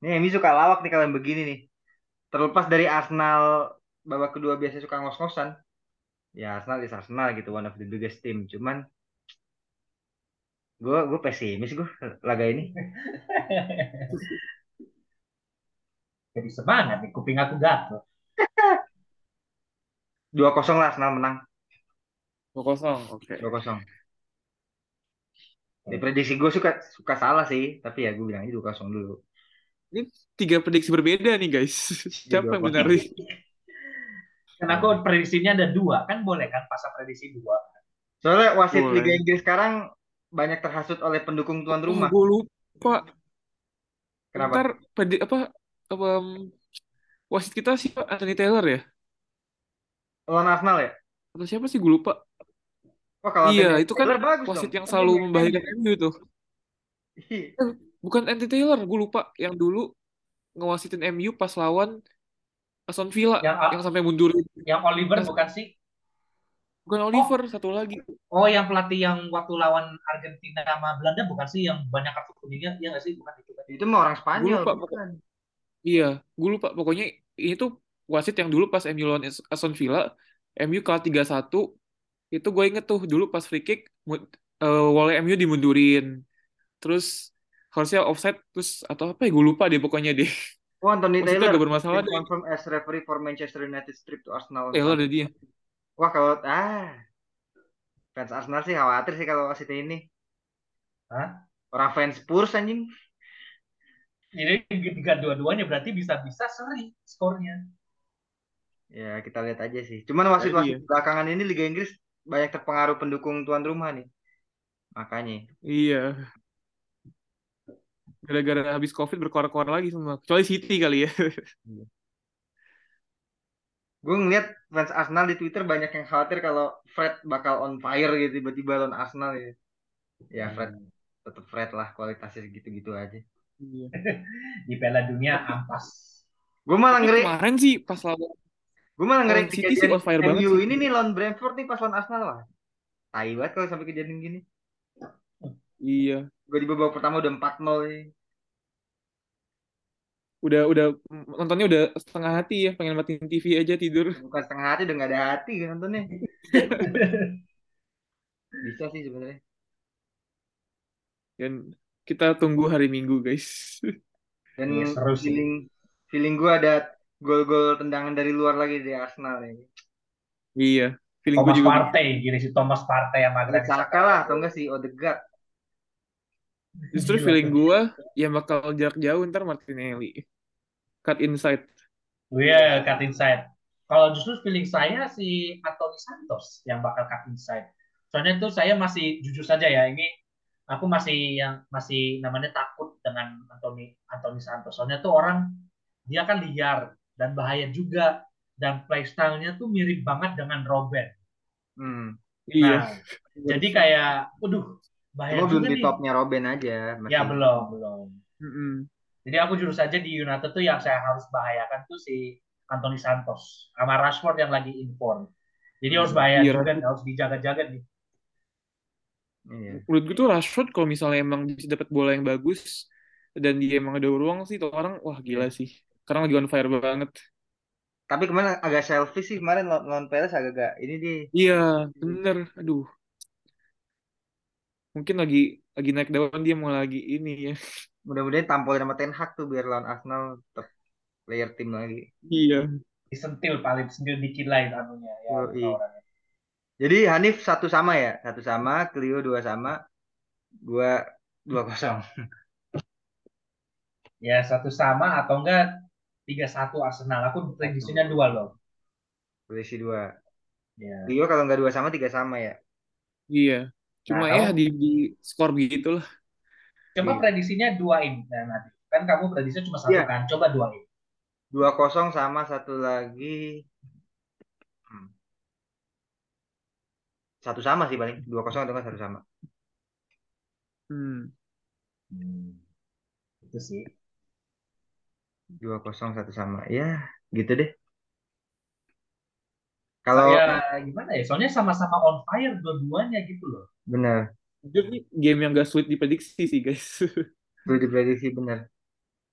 Ini MU suka lawak nih kalau yang begini nih. Terlepas dari Arsenal babak kedua biasa suka ngos-ngosan. Ya Arsenal is Arsenal gitu, one of the biggest team. Cuman gue gue pesimis gue laga ini. Jadi semangat nih kuping aku gatel. 2-0 lah Arsenal menang. 2-0. Oke. 2-0. Di prediksi gue suka suka salah sih, tapi ya gue bilangnya 2-0 dulu. Ini tiga prediksi berbeda nih guys. Siapa yang 2-0. benar nih? Kan aku prediksinya ada dua, kan boleh kan pasang prediksi dua. Soalnya wasit Boleh. Liga Inggris sekarang banyak terhasut oleh pendukung tuan rumah. Gue lupa. Kenapa? Ntar pedi- apa apa um, wasit kita siapa Anthony Taylor ya? Lawan Arsenal ya? Atau siapa sih gue lupa. Wah kalau iya, Anthony itu kan bagus wasit dong. yang selalu membahayakan. MU itu. Iya. Bukan Anthony Taylor, gue lupa. Yang dulu ngewasitin MU pas lawan Aston Villa Yang yang sampai mundurin. yang Oliver bukan sih? Bukan Oliver, satu lagi. Oh, yang pelatih yang waktu lawan Argentina sama Belanda bukan sih yang banyak kartu kuningnya? Iya nggak sih? Bukan itu kan? Itu mah orang Spanyol, lupa, bukan. Iya, gue lupa. Pokoknya ini tuh wasit yang dulu pas MU lawan Aston Villa, MU kalah 3-1. Itu gue inget tuh dulu pas free kick, eh, wall MU dimundurin. Terus harusnya offside, terus atau apa ya, gue lupa deh pokoknya deh. Oh, Anthony Wasitnya Taylor agak bermasalah deh. confirmed as referee for Manchester United trip to Arsenal. Taylor ada dia. Wah kalau ah fans Arsenal sih khawatir sih kalau wasit ini. Hah? Orang fans Spurs anjing. Jadi tiga dua-duanya berarti bisa-bisa seri skornya. Ya, kita lihat aja sih. Cuman wasit-wasit Iya. belakangan ini Liga Inggris banyak terpengaruh pendukung tuan rumah nih. Makanya. Iya. Gara-gara habis COVID berkoar-koar lagi semua. Kecuali City kali ya. Gue ngeliat fans Arsenal di Twitter banyak yang khawatir kalau Fred bakal on fire gitu tiba-tiba lawan Arsenal ya. Ya Fred tetap Fred lah kualitasnya gitu-gitu aja. Iya. Di Piala Dunia ampas. Gue malah ngeri, kemarin sih pas lawan gue malah ngeri City sih on fire banget MU sih. ini nih lawan Brentford nih pas lawan Arsenal lah. Tai banget kalau sampai kejadian gini. Iya. Gue di babak pertama udah 4-0 nih. Udah udah nontonnya udah setengah hati ya, pengen matiin TV aja tidur. Bukan setengah hati udah gak ada hati kan nontonnya. Bisa sih sebenarnya. Dan kita tunggu hari Minggu, guys. Dan Iya, seru sih. feeling feeling gue ada gol-gol tendangan dari luar lagi di Arsenal ya. Iya. Feeling gue Thomas juga Partey, gini si Thomas Partey Ada Granit Saka lah atau enggak sih Odegaard. Justru Gila feeling gue yang bakal jarak jauh ntar Martinelli. Cut inside. Oh Iya, cut inside. Kalau justru feeling saya si Anthony Santos yang bakal cut inside. Soalnya tuh saya masih jujur saja ya, ini aku masih yang masih namanya takut dengan Anthony Anthony Santos. Soalnya tuh orang dia kan liar dan bahaya juga dan playstyle-nya tuh mirip banget dengan Robben. Hmm. Iya. Nah, jadi kayak, waduh, bahaya Cuma belum juga di nih. topnya Robin aja. Masih. Ya belum, belum. Mm-mm. Jadi aku jujur saja di United tuh yang saya harus bahayakan tuh si Anthony Santos sama Rashford yang lagi inform. Jadi harus bahaya Iya, juga, harus dijaga-jaga nih. Iya. Menurut gue tuh Rashford kalau misalnya emang bisa dapat bola yang bagus dan dia emang ada ruang sih tuh orang wah gila sih. Sekarang lagi on fire banget. Tapi kemarin agak selfish sih kemarin lawan Palace agak-agak ini dia. Iya, bener. Aduh. Mungkin lagi lagi naik daun dia mau lagi ini ya. Mudah-mudahan tampolin sama Ten Hag tuh biar lawan Arsenal tetap player tim lagi. Iya. Disentil paling sentil dikit lah itu anunya ya Yoi. orangnya. Jadi Hanif satu sama ya, satu sama, Clio dua sama, gua dua kosong. Ya satu sama atau enggak tiga satu Arsenal. Aku prediksinya dua loh. Polisi dua. Ya. Clio kalau nggak dua sama tiga sama ya. Iya. Cuma Nah, ya kamu- di, di skor begitu lah. Coba Iya. prediksinya duain nah, nanti. Kan kamu prediksinya cuma satu Iya. kan. Coba duain. Dua kosong sama satu lagi. Hmm. Satu sama sih paling. Dua kosong atau satu sama. Hmm. Hmm. Itu sih. Dua kosong satu sama. Ya, gitu deh. Kalau Ya gimana ya? Soalnya sama-sama on fire dua-duanya gitu loh. benar, Jujur nih game yang gak sulit diprediksi sih guys. itu diprediksi benar.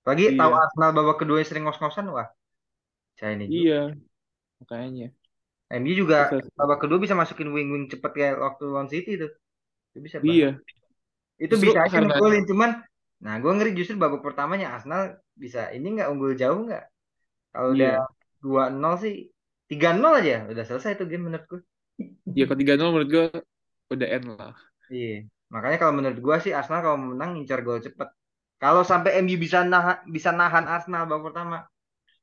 Pagi Iya. tahu Arsenal babak kedua yang sering ngos-ngosan wah. Saya ini iya. Makanya. MU juga sih. babak kedua bisa masukin wing-wing cepet kayak waktu lawan City itu. Itu bisa banget. Iya. Itu Justru bisa aja ngegolin cuman nah gue ngeri justru babak pertamanya Arsenal bisa ini nggak unggul jauh nggak? Kalau udah Iya. 2-0 sih 3-0 aja udah selesai tuh game menurut gue. Ya ke 3-0 menurut gue udah end lah. Iya. Makanya kalau menurut gue sih Arsenal kalau menang ngincar gol cepet. Kalau sampai MU bisa nahan bisa nahan Arsenal babak pertama,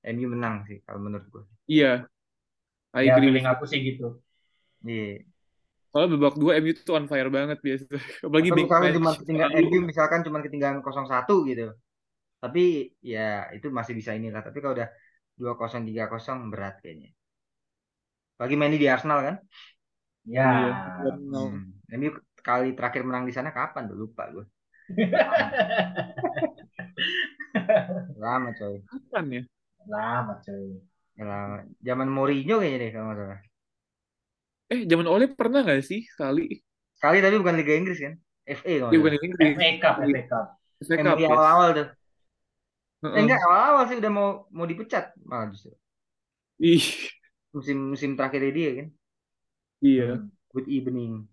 MU menang sih kalau menurut gue. Iya. I ya agree aku sih gitu. Iya. Soalnya babak 2 MU tuh on fire banget biasa. Apalagi Atau big misalkan match. cuma ketinggalan. MU misalkan cuma ketinggalan 0-1 gitu. Tapi ya itu masih bisa inilah. Tapi kalau udah 2-0 3-0 berat kayaknya. Lagi main di Arsenal kan? Ya. Iya. Hmm. MU kali terakhir menang di sana kapan tuh lupa gue. Lama coy. Kapan ya? Lama cuy. Lama. Zaman Mourinho kayaknya deh kalau nggak salah. Eh, zaman Ole pernah gak sih sekali? Sekali tapi bukan Liga Inggris kan? FA kalau nggak bukan di Inggris. FA Cup, FA Cup. FA Yang Cup, yes. awal-awal tuh. Eh, enggak awal-awal sih udah mau mau dipecat malah justru. Ih, Musim musim terakhir dia kan. iya. Good evening.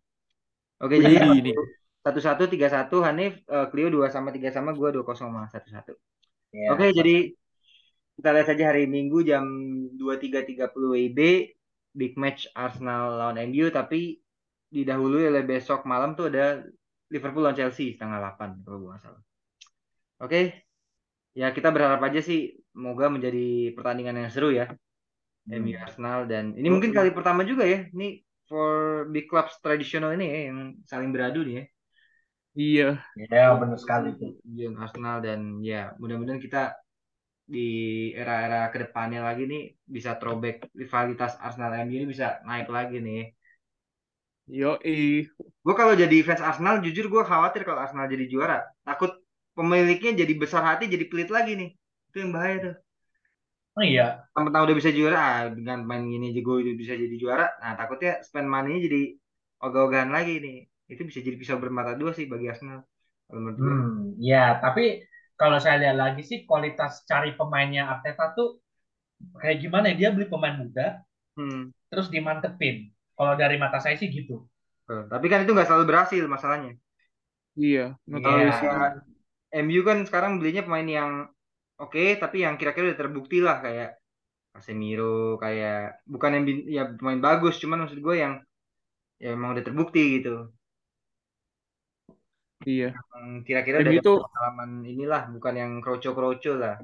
Oke, jadi evening. satu satu tiga satu Hanif, eh, Clio dua sama tiga sama gue dua kosong sama satu satu. Ya. Oke, jadi kita lihat saja hari Minggu jam dua tiga tiga puluh WIB big match Arsenal lawan MU tapi didahului oleh besok malam tuh ada Liverpool lawan Chelsea setengah 8 kalau gue salah. Oke, ya kita berharap aja sih semoga menjadi pertandingan yang seru ya. MU Arsenal dan ini mungkin kali pertama juga ya. Ini for big clubs tradisional ini ya yang saling beradu nih ya. Iya. Ya benar sekali tuh. Yang Arsenal dan ya mudah-mudahan kita di era-era ke depannya lagi nih bisa throwback rivalitas Arsenal MU ini bisa naik lagi nih. Yo, eh. Gue kalau jadi fans Arsenal jujur gue khawatir kalau Arsenal jadi juara. Takut pemiliknya jadi besar hati jadi pelit lagi nih. Itu yang bahaya tuh. Oh iya. Tentang udah bisa juara ah, dengan main gini aja gue bisa jadi juara. Nah takutnya spend money jadi ogah-ogahan lagi nih. Itu bisa jadi pisau bermata dua sih bagi Arsenal. Kalau menurut gue. Hmm, ya, tapi kalau saya lihat lagi sih kualitas cari pemainnya Arteta tuh kayak gimana ya? Dia beli pemain muda, Hmm. terus dimantepin. Kalau dari mata saya sih gitu. Tapi kan itu nggak selalu berhasil masalahnya. Iya, Iya. sih. MU kan sekarang belinya pemain yang oke tapi yang kira-kira udah terbukti lah kayak Casemiro kayak bukan yang ya pemain bagus cuman maksud gue yang ya emang udah terbukti gitu Iya. Kira-kira ada tuh- pengalaman inilah bukan yang kroco-kroco lah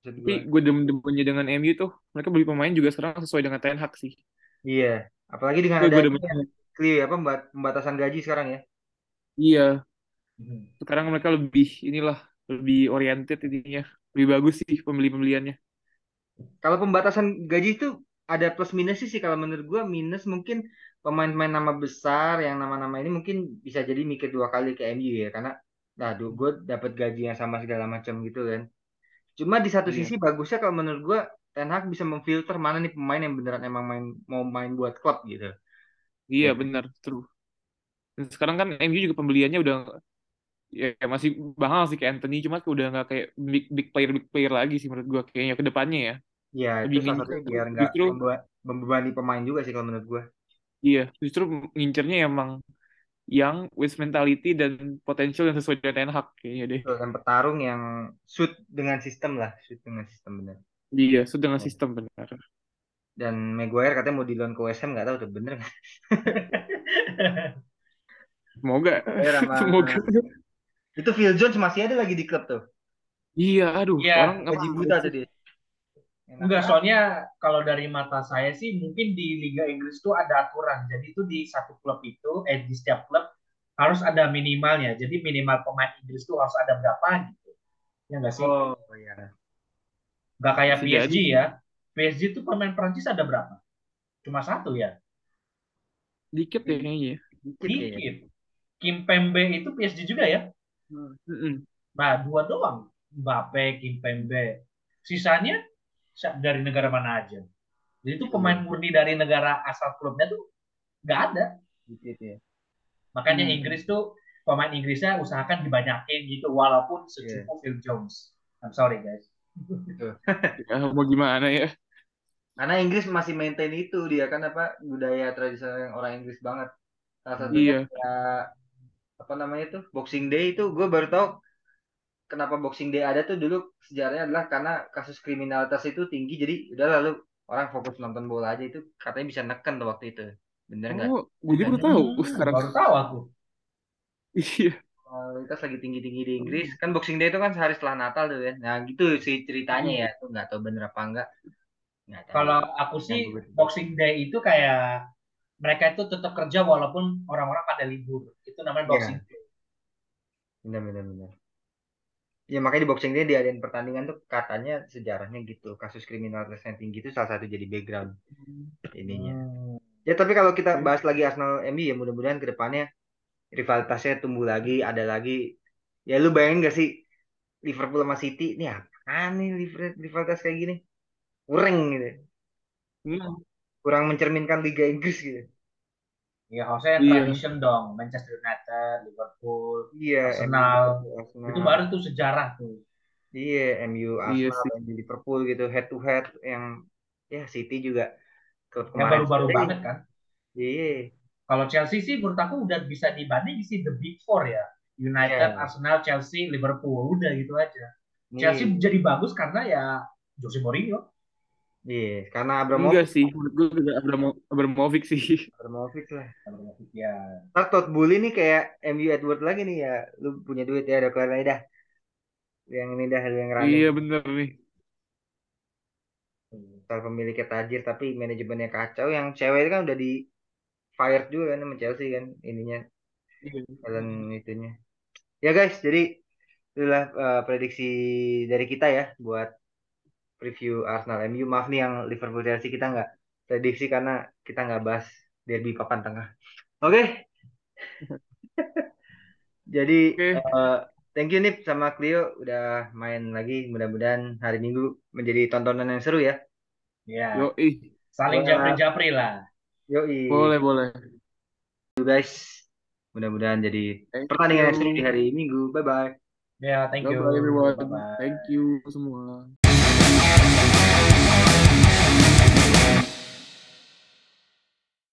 maksud Tapi gue demen-demennya dengan MU tuh, mereka beli pemain juga sekarang sesuai dengan Ten Hag sih. iya apalagi dengan Gue ada gue clear apa pembat- pembatasan gaji sekarang ya Iya, Hmm. sekarang mereka lebih inilah lebih oriented ininya, lebih bagus sih pembeli-pembeliannya. kalau pembatasan gaji itu ada plus minus sih kalau menurut gue minus mungkin pemain-pemain nama besar yang nama-nama ini mungkin bisa jadi mikir dua kali ke MU ya karena nah gue dapat gaji yang sama segala macam gitu kan cuma di satu Iya. sisi bagusnya kalau menurut gue Ten Hag bisa memfilter mana nih pemain yang beneran emang main mau main buat klub gitu Iya Ya. benar, true. Dan sekarang kan MU juga pembeliannya udah ya masih mahal sih kayak Anthony, cuma udah nggak kayak big big player big player lagi sih menurut gua kayaknya ke depannya ya. ya Lebih itu salah biar nggak membebani pemain juga sih kalau menurut gue iya, justru ngincernya emang yang with mentality dan potensial yang sesuai dengan Ten Hag kayaknya deh. dan petarung yang suit dengan sistem lah suit dengan sistem bener Iya, so dengan Ya. sistem benar. dan Maguire katanya mau di loan ke West Ham nggak tahu tuh bener nggak Semoga, semoga. Itu Phil Jones masih ada lagi di klub tuh Iya, aduh, Iya, orang gaji buta tuh dia Enak Enggak, soalnya kalau dari mata saya sih mungkin di Liga Inggris tuh ada aturan. Jadi itu di satu klub itu, eh di setiap klub harus ada minimalnya. Jadi minimal pemain Inggris tuh harus ada berapa gitu. Ya enggak sih? oh iya Enggak kayak PSG jadi. ya. PSG tuh pemain Prancis ada berapa? Cuma satu ya. Dikit ya kayaknya. dikit Dikit. Kim Pembe itu PSG juga ya. Mm-mm. Nah, dua doang. Mbappe, Kim Pembe. Sisanya sa- dari negara mana aja. Jadi itu pemain murni dari negara asal klubnya tuh nggak ada. dikit ya Makanya Hmm. Inggris tuh pemain Inggrisnya usahakan dibanyakin gitu walaupun secukup Phil Jones. I'm sorry guys. Ya, mau gimana ya? karena Inggris masih maintain itu dia kan apa budaya tradisional yang orang Inggris banget salah satunya Iya. Apa namanya tuh? Boxing Day itu gue baru tahu kenapa Boxing Day ada tuh dulu. Sejarahnya adalah karena kasus kriminalitas itu tinggi jadi udah lalu orang fokus nonton bola aja itu katanya bisa neken tuh waktu itu. Bener nggak? Oh, gue juga baru tahu. Hmm, sekarang. Baru tahu aku. Iya. kriminalitas lagi tinggi-tinggi di Inggris. Kan Boxing Day itu kan sehari setelah Natal tuh ya. Nah gitu sih ceritanya ya. Tuh nggak tahu bener apa enggak Kalau aku sih. Boxing Day itu kayak mereka itu tetap kerja walaupun orang-orang pada libur. Itu namanya Iya. Boxing Day. bener bener bener ya makanya di Boxing Day diadain pertandingan tuh katanya sejarahnya gitu kasus kriminalitas yang tinggi itu salah satu jadi background ininya Hmm. Ya tapi kalau kita bahas lagi Arsenal MU ya mudah-mudahan ke depannya rivalitasnya tumbuh lagi, ada lagi. Ya lu bayangin gak sih Liverpool sama City, ini apaan nih rival- rivalitas kayak gini? Kurang gitu. Hmm. Kurang mencerminkan Liga Inggris gitu. Ya harusnya Iya. tradition dong. Manchester United, Liverpool, Iya, Arsenal. MU, Arsenal. itu baru tuh sejarah tuh. Iya, MU, Iya Arsenal. MU, Liverpool gitu head to head yang ya City juga klub Yang baru-baru banget kan. Iya. Kalau Chelsea sih menurut aku udah bisa dibanding sih the big four ya. United, Iya. Arsenal, Chelsea, Liverpool. Udah gitu aja. Nih, Chelsea jadi bagus karena ya Jose Mourinho. Iya, karena Enggak Abramovich, sih, menurut gue juga Abramo- Abramovich sih. Abramovich lah. Ya. Ntar Todd Bully nih kayak MU Edward lagi nih ya. Lu punya duit ya, udah keluar aja dah. Yang ini dah, yang running. Iya bener nih. Ntar pemiliknya tajir tapi manajemennya kacau. Yang cewek itu kan udah di fired juga kan sama Chelsea kan ininya. Iya. Kalian itunya. Ya guys, jadi itulah eh, prediksi dari kita ya buat preview Arsenal MU. Maaf nih yang Liverpool Chelsea kita nggak prediksi karena kita nggak bahas derby papan tengah. Oke. Jadi Oke, eh, thank you Nip sama Clio udah main lagi. Mudah-mudahan hari Minggu menjadi tontonan yang seru ya. Ya. yoi. Saling japri-japri lah. Yoi. Boleh, boleh. You guys. Mudah-mudahan jadi Thank pertandingan yang seru di hari Minggu. Bye bye. Ya, thank you. Bye-bye everyone. Bye-bye. Thank you semua.